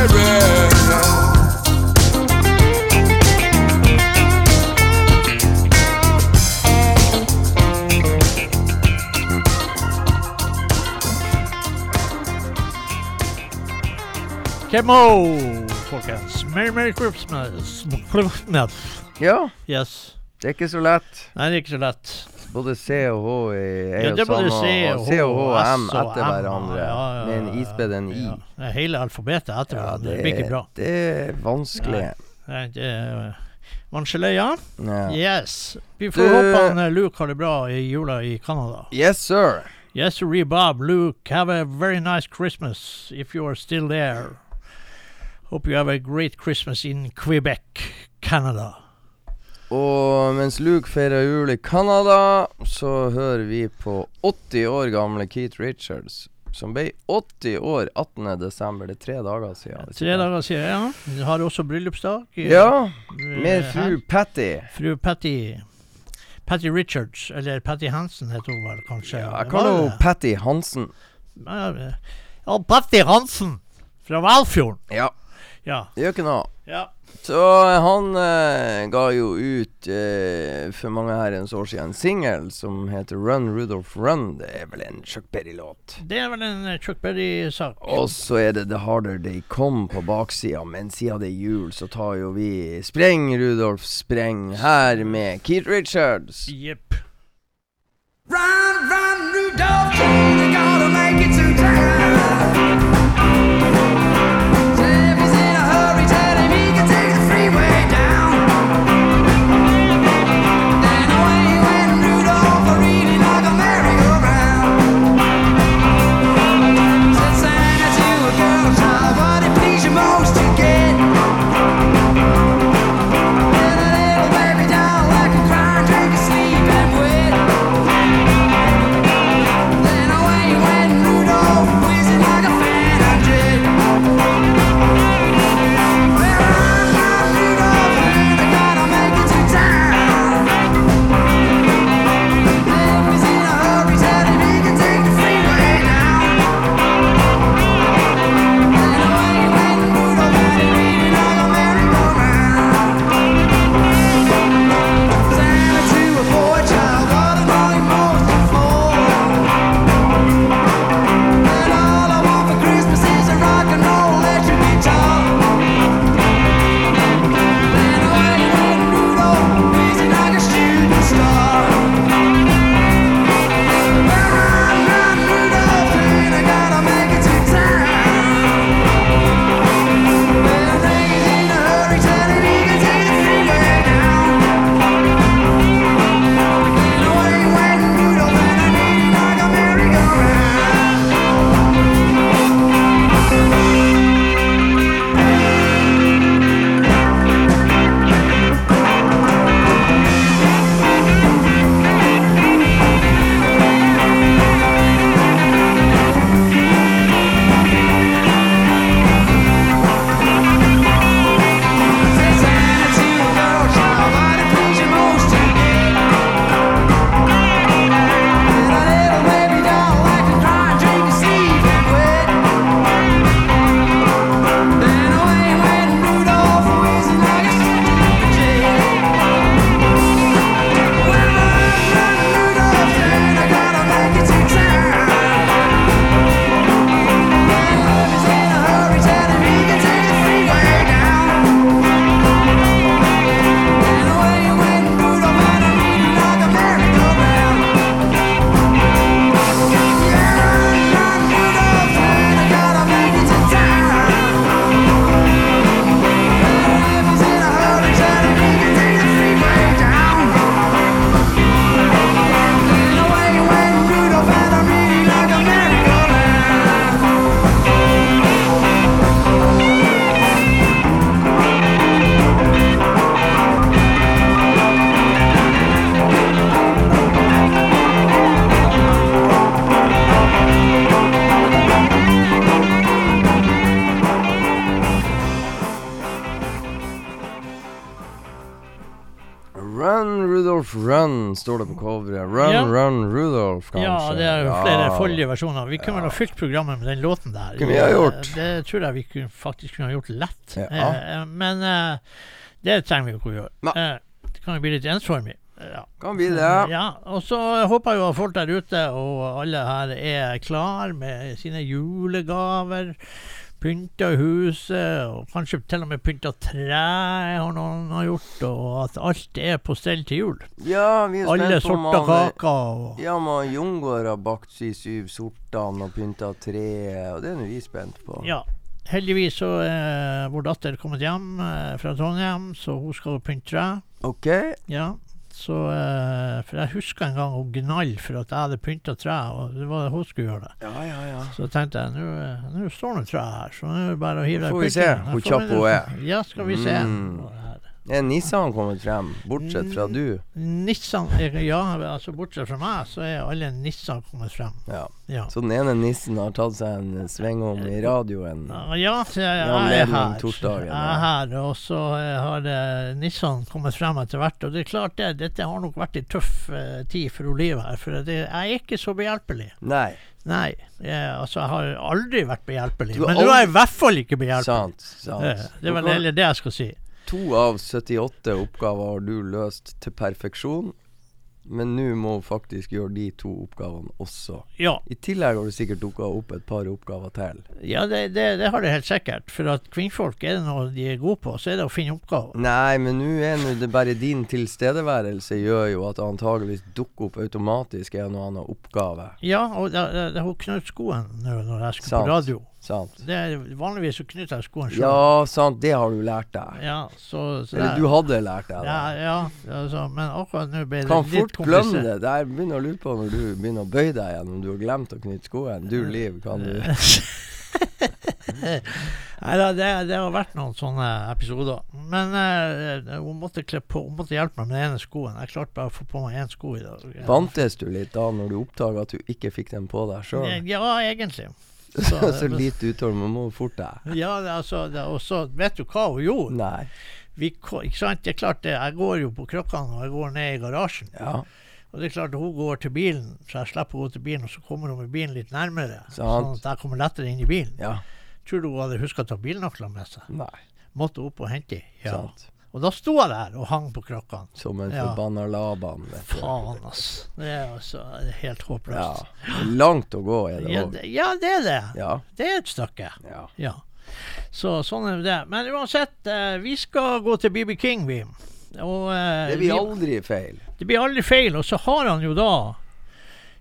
Merry, merry, merry. Kemo, folkens. Merry, Merry Christmas. Christmas. Ja. Yes. Det er ikke så lett. Nei, det er ikke så lett. Både C og H er Ja, jo er samme, C og og C og H og M etter hverandre. ja, ja, Med en isbed en I. Ja. Hele alfabetet etter Ja, hverandre. det, blir ikke bra. det er vanskelig. Nei, det er ja. Ja. Yes. Vi får håpe eh, Luke har det bra i jula i Canada. Yes, sir. Yes, sir, Bob. Luke, have a very nice Christmas if you are still there. Hope you have a great Christmas in Quebec, Canada. Og mens Luke feirer jul i Canada, så hører vi på 80 år gamle Keith Richards, som ble 80 år 18. desember. Det er tre dager siden. Tre dager siden, ja. Du har også bryllupsdag. i- Ja, eh, med fru. Patty. Fru Patty Patty Richards, eller Patty Hansen heter hun vel kanskje. Ja, jeg kaller henne? Patty Hansen. Eh, Ja, Patty Hansen fra Valfjorden. Ja. Ja. Det gjør ikke noe. Ja. Så han eh, ga jo ut eh, for mange herrens år siden en singel som heter Run Rudolph Run. Det er vel en Chuck Berry-låt. Det er vel en eh, Chuck Berry-sak. Og så er det The Harder They Come på baksida, men siden det er jul, så tar jo vi Spreng, Rudolf, spreng her med Keith Richards. Jepp. Run, run, Rudolph, you gotta make it to står det på coveret. Run, Ja. run, Rudolf, kanskje. Ja, det er jo flere Ja. forrige versjoner. Vi kunne vel ha fylt programmet med den låten der. Kunne vi ha gjort. Det tror jeg vi kunne, faktisk kunne ha gjort lett. Ja. Eh, men eh, det trenger vi jo ikke å gjøre. Eh, det kan jo bli litt ensformig. Ja. Kan bli det. Ja, og så håper jeg jo at folk der ute og alle her er klar med sine julegaver. Pynta huset, og kanskje til og med pynta tre har noen har gjort, og at alt er på stell til jul. Ja, vi er Alle sorter kaker og Ja, man Jungård har bakt de syv sortene og pynta tre, og det er nå vi spent på. Ja. Heldigvis så er vår datter kommet hjem eh, fra Trondheim, så hun skal pynte tre. OK. Ja. Så, eh, for jeg husker en gang hun gnall for at jeg hadde pynta tre, og det var det hun skulle gjøre det. Ja, ja, ja. Så tenkte jeg nå eh, nå står det tre her, så nå er det bare å hive deg i vi se hvor kjapp hun er. Ja, skal vi se. Mm. Er Nissan kommet frem, bortsett fra du? Nissan eh, Ja, altså bortsett fra meg, så er alle Nissan kommet frem. Ja. Ja. Så den ene nissen har tatt seg en svingom i radioen? Ja, jeg, jeg er her. torsdagen, Jeg er her, og så eh, har eh, Nissan kommet frem etter hvert. Og det er klart det, dette har nok vært en tøff uh, tid for Oliv her, for det, jeg er ikke så behjelpelig. Nei. Nei, jeg, altså jeg har aldri vært behjelpelig. Du Men nå er jeg i hvert fall ikke behjelpelig. Sant, sant. Eh, Det er vel heller det jeg skal si. To av 78 oppgaver har du løst til perfeksjon, men nå må du faktisk gjøre de to oppgavene også. Ja. I tillegg har du sikkert dukka opp et par oppgaver til. Ja, det, det, det har det helt sikkert. For at kvinnfolk er det noe de er gode på, så er det å finne oppgaver. Nei, men nå er nå det bare din tilstedeværelse gjør jo at det antageligvis dukker opp automatisk en og annen oppgave. Ja, og det, det, det, hun knøt skoen nå når jeg skulle Sant. på radio. Sant. Det er, vanligvis så knytter jeg skoen sjøl. Ja, sant, det har du lært deg. Ja, så, så Eller du hadde lært deg det. Ja, ja altså, men akkurat nå ble det Kan litt fort glemme det. Det er begynner å lure på når du begynner å bøye deg igjen, om du har glemt å knytte skoen. Du, Liv, kan du Nei da, det, det har vært noen sånne episoder. Men eh, hun måtte på Hun måtte hjelpe meg med den ene skoen. Jeg klarte bare å få på meg én sko i dag. Bantes du litt da når du oppdaga at du ikke fikk den på deg sjøl? Ja, egentlig. Så, så lite utholdenhet, må fort deg. Ja, altså, og så vet du hva hun gjorde? Nei. Vi, ikke sant? Det er klart det, Jeg går jo på krokkene og jeg går ned i garasjen. Ja. Og det er klart hun går til bilen, så jeg slipper å gå til bilen, og så kommer hun med bilen litt nærmere. Sant. Sånn at jeg kommer lettere inn i bilen. Ja. Tror du hun hadde huska å ta bilnøklene med seg? Nei. Måtte opp og hente dem. Ja. Sant. Og da sto jeg der og hang på krokkene. Som en Ja. forbanna Laban. Faen, altså. Det er altså helt håpløst. Ja. Langt å gå er det Ja, òg. det, ja, det er det. Ja. Det er et stykke. Ja. Så sånn er det. Men uansett, eh, vi skal gå til BB King, vi. Og, eh, Det blir aldri feil. Det blir aldri feil. Og så har han jo da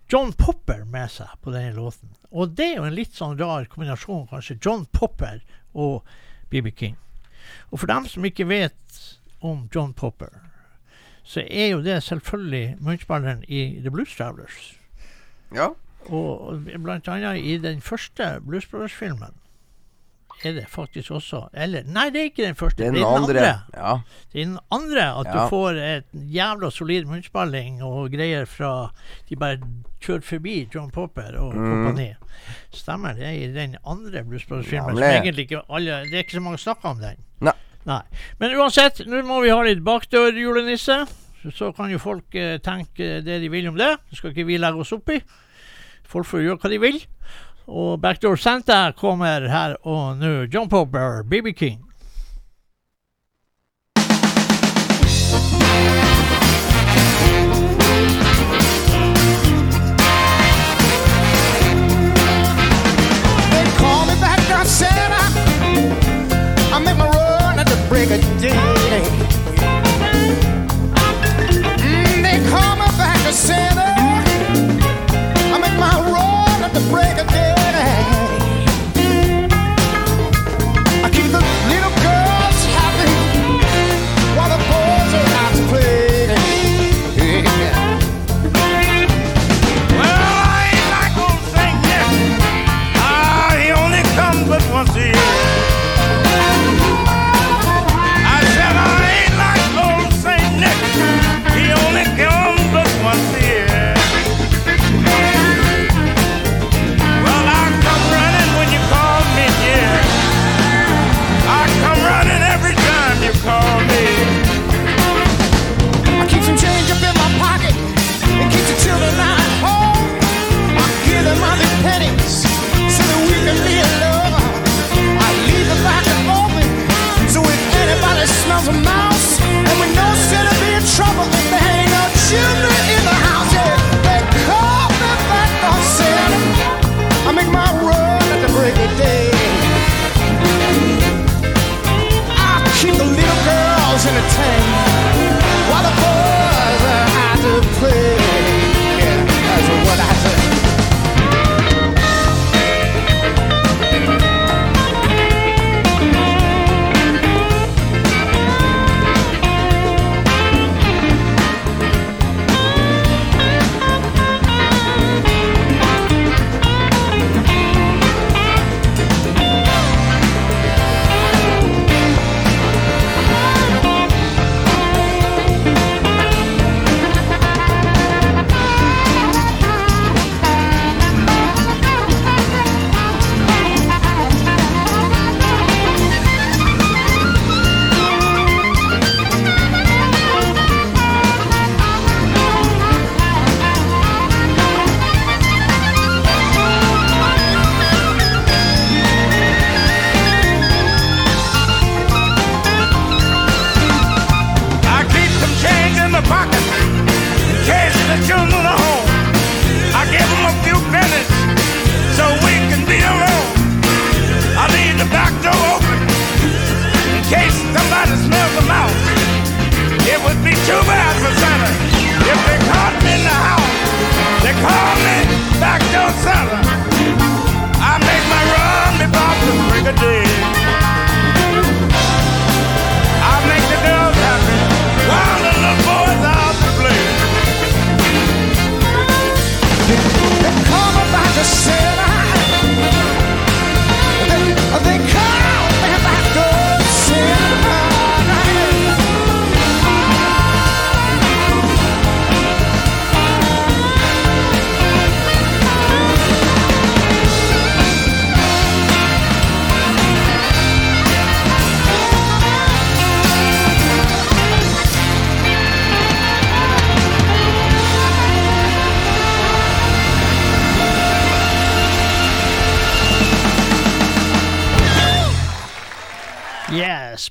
John Popper med seg på denne låten. Og det er jo en litt sånn rar kombinasjon, kanskje. John Popper og BB King. Og for dem som ikke vet om John Popper, så er jo det selvfølgelig munnspilleren i The Blues Travelers. Ja. Og blant annet i den første Blues Brothers-filmen er det faktisk også Eller, nei, det er ikke den første. Det er det den er den andre. andre. Ja. Det er den andre at Ja. du får et jævla solid munnspilling og greier fra De bare kjører forbi John Popper og Mm. kompani. Stemmer det i den andre Blues Brothers-filmen. Alle Det er ikke så mange snakker om den. Nei. Nei. Men uansett, nå må vi ha litt bakdør, julenisse. Så, så kan jo folk eh, tenke det de vil om det. Det skal ikke vi legge oss opp i. Folk får gjøre hva de vil. Og Backdoor Santa kommer her og nå. John Popper, BB King. Run at the break of day.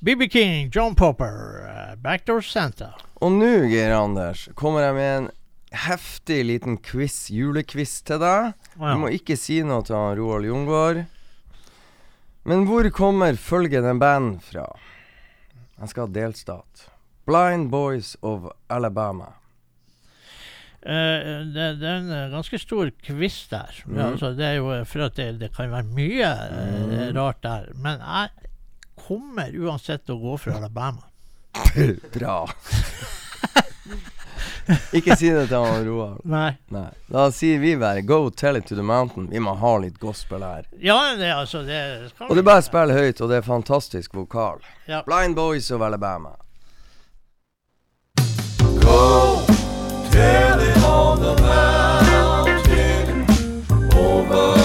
BB King, John Popper, eh, uh, Backdoor Santa. Og nå, Geir Anders, kommer jeg med en heftig liten quiz, julequiz, til deg. Wow. Du må ikke si noe til Roald Jungård. Men hvor kommer følgende band fra? Jeg skal ha delstat. Blind Boys of Alabama. Uh, det, det, er en ganske stor quiz der. Mm. Altså, det er jo for at det, det kan være mye uh, rart der. Men jeg kommer uansett til å gå for Alabama. Bra. Ikke si det til han Roar. Nei. Nei. Da sier vi bare 'Go tell it to the mountain'. Vi må ha litt gospel her. Ja, det, altså, det skal Og det er bare å spille høyt, og det er fantastisk vokal. Ja. Blind Boys of Alabama. Go tell it on the mountain over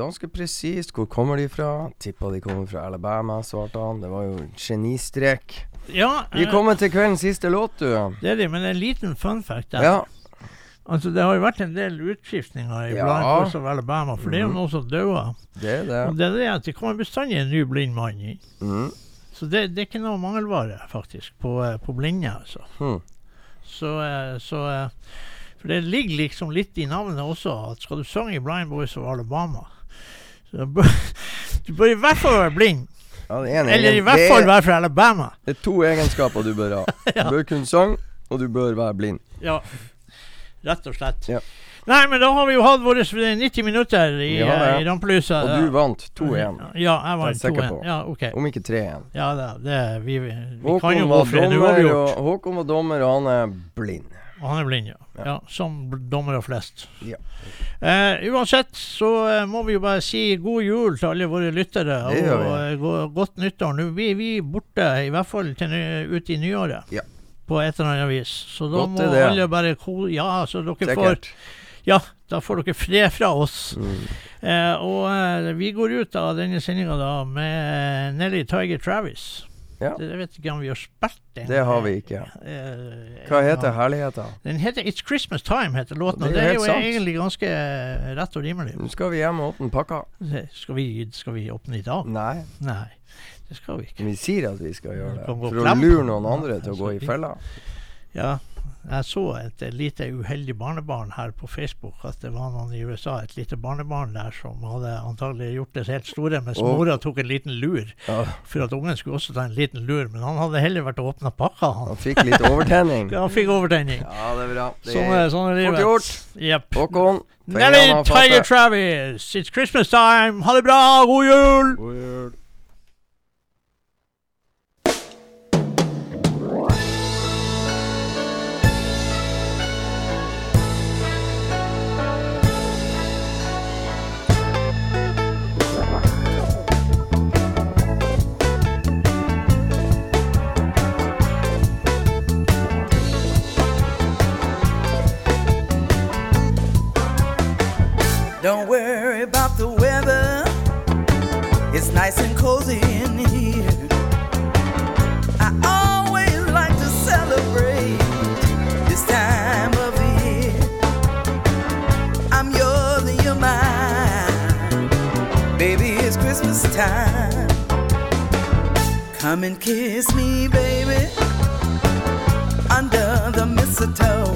ganske presist. Hvor kommer de fra? Tippa de kommer fra Alabama, svarte han. Det var jo en genistrek. Ja, vi eh, kommer til kveldens siste låt, du. Det er det, men en liten fun fact der. Ja. Altså, det har jo vært en del utskiftninger i ja. Bland av Alabama, for mm. det er jo mhm. noen som dauer. Det er det. Og det er det at det kommer bestandig en ny blind mann inn. Mm. Så det, det, er ikke noe mangelvare, faktisk, på, eh, på blinde, altså. Mm. Så, eh, så For det ligger liksom litt i navnet også, at skal du synge i Blind Boys of Alabama, så bør, du bør i hvert fall være blind. Ja, er Eller i hvert fall være fra Alabama. Det er to egenskaper du bør ha. Ja. Du bør kunne sang, og du bør være blind. Ja, rett og slett. Ja. Nei, men da har vi jo hatt våre 90 minutter i, Ja, eh, i rampelyset. Og du vant 2-1. Ja, jeg vant Det er sikker 2-1. på. Ja, okay. Om ikke 3-1. Ja, det, det vi, vi, vi kan jo gå for en uavgjort. Håkon var dommer, og han er blind. Og han er blind, ja. ja. som bl- dommere flest. Ja. Eh, uansett så eh, må vi jo bare si god jul til alle våre lyttere. Og vi. eh, go- godt nyttår. Nå blir vi borte, i hvert fall til ut i nyåret. Ja. På et eller annet vis. Så da Godt må det. alle bare. Ja, så dere Sikkert. får Ja, da får dere fred fra oss. Mm. Eh, og eh, vi går ut av denne sendinga med Nelly Tiger Travis. Ja. Det, jeg vet ikke om vi har spilt den. Det har vi ikke. Eh, Hva heter herligheten? Den heter It's Christmas Time, heter låten. Og Det det er er jo egentlig ganske eh, rett og rimelig. Nå skal vi hjem og åpne pakka. Skal vi, skal vi åpne i dag? Nei. Nei, det skal vi ikke. Vi sier at vi skal gjøre det. For å lure noen andre til å gå i fella. Ja, jeg så et lite uheldig barnebarn her på Facebook. At det var noen i USA, et lite barnebarn der som hadde antagelig gjort det helt store, mens oh. mora tok en liten lur. Ja. For at ungen skulle også ta en liten lur, men han hadde heller vært og åpna pakka. Han. Han fikk litt overtenning. Ja, han fikk overtenning. Ja, det er bra. Det Sånn er, sånn er fort livet. gjort. Yep. Håkon. Nelly Tiger. Travis, it's Christmas time! Ha det bra! god jul! God jul! Don't worry about the weather. It's nice and cozy in here. I always like to celebrate this time of the year. I'm yours and you're mine. Baby, it's Christmas time. Come and kiss me, baby, under the mistletoe.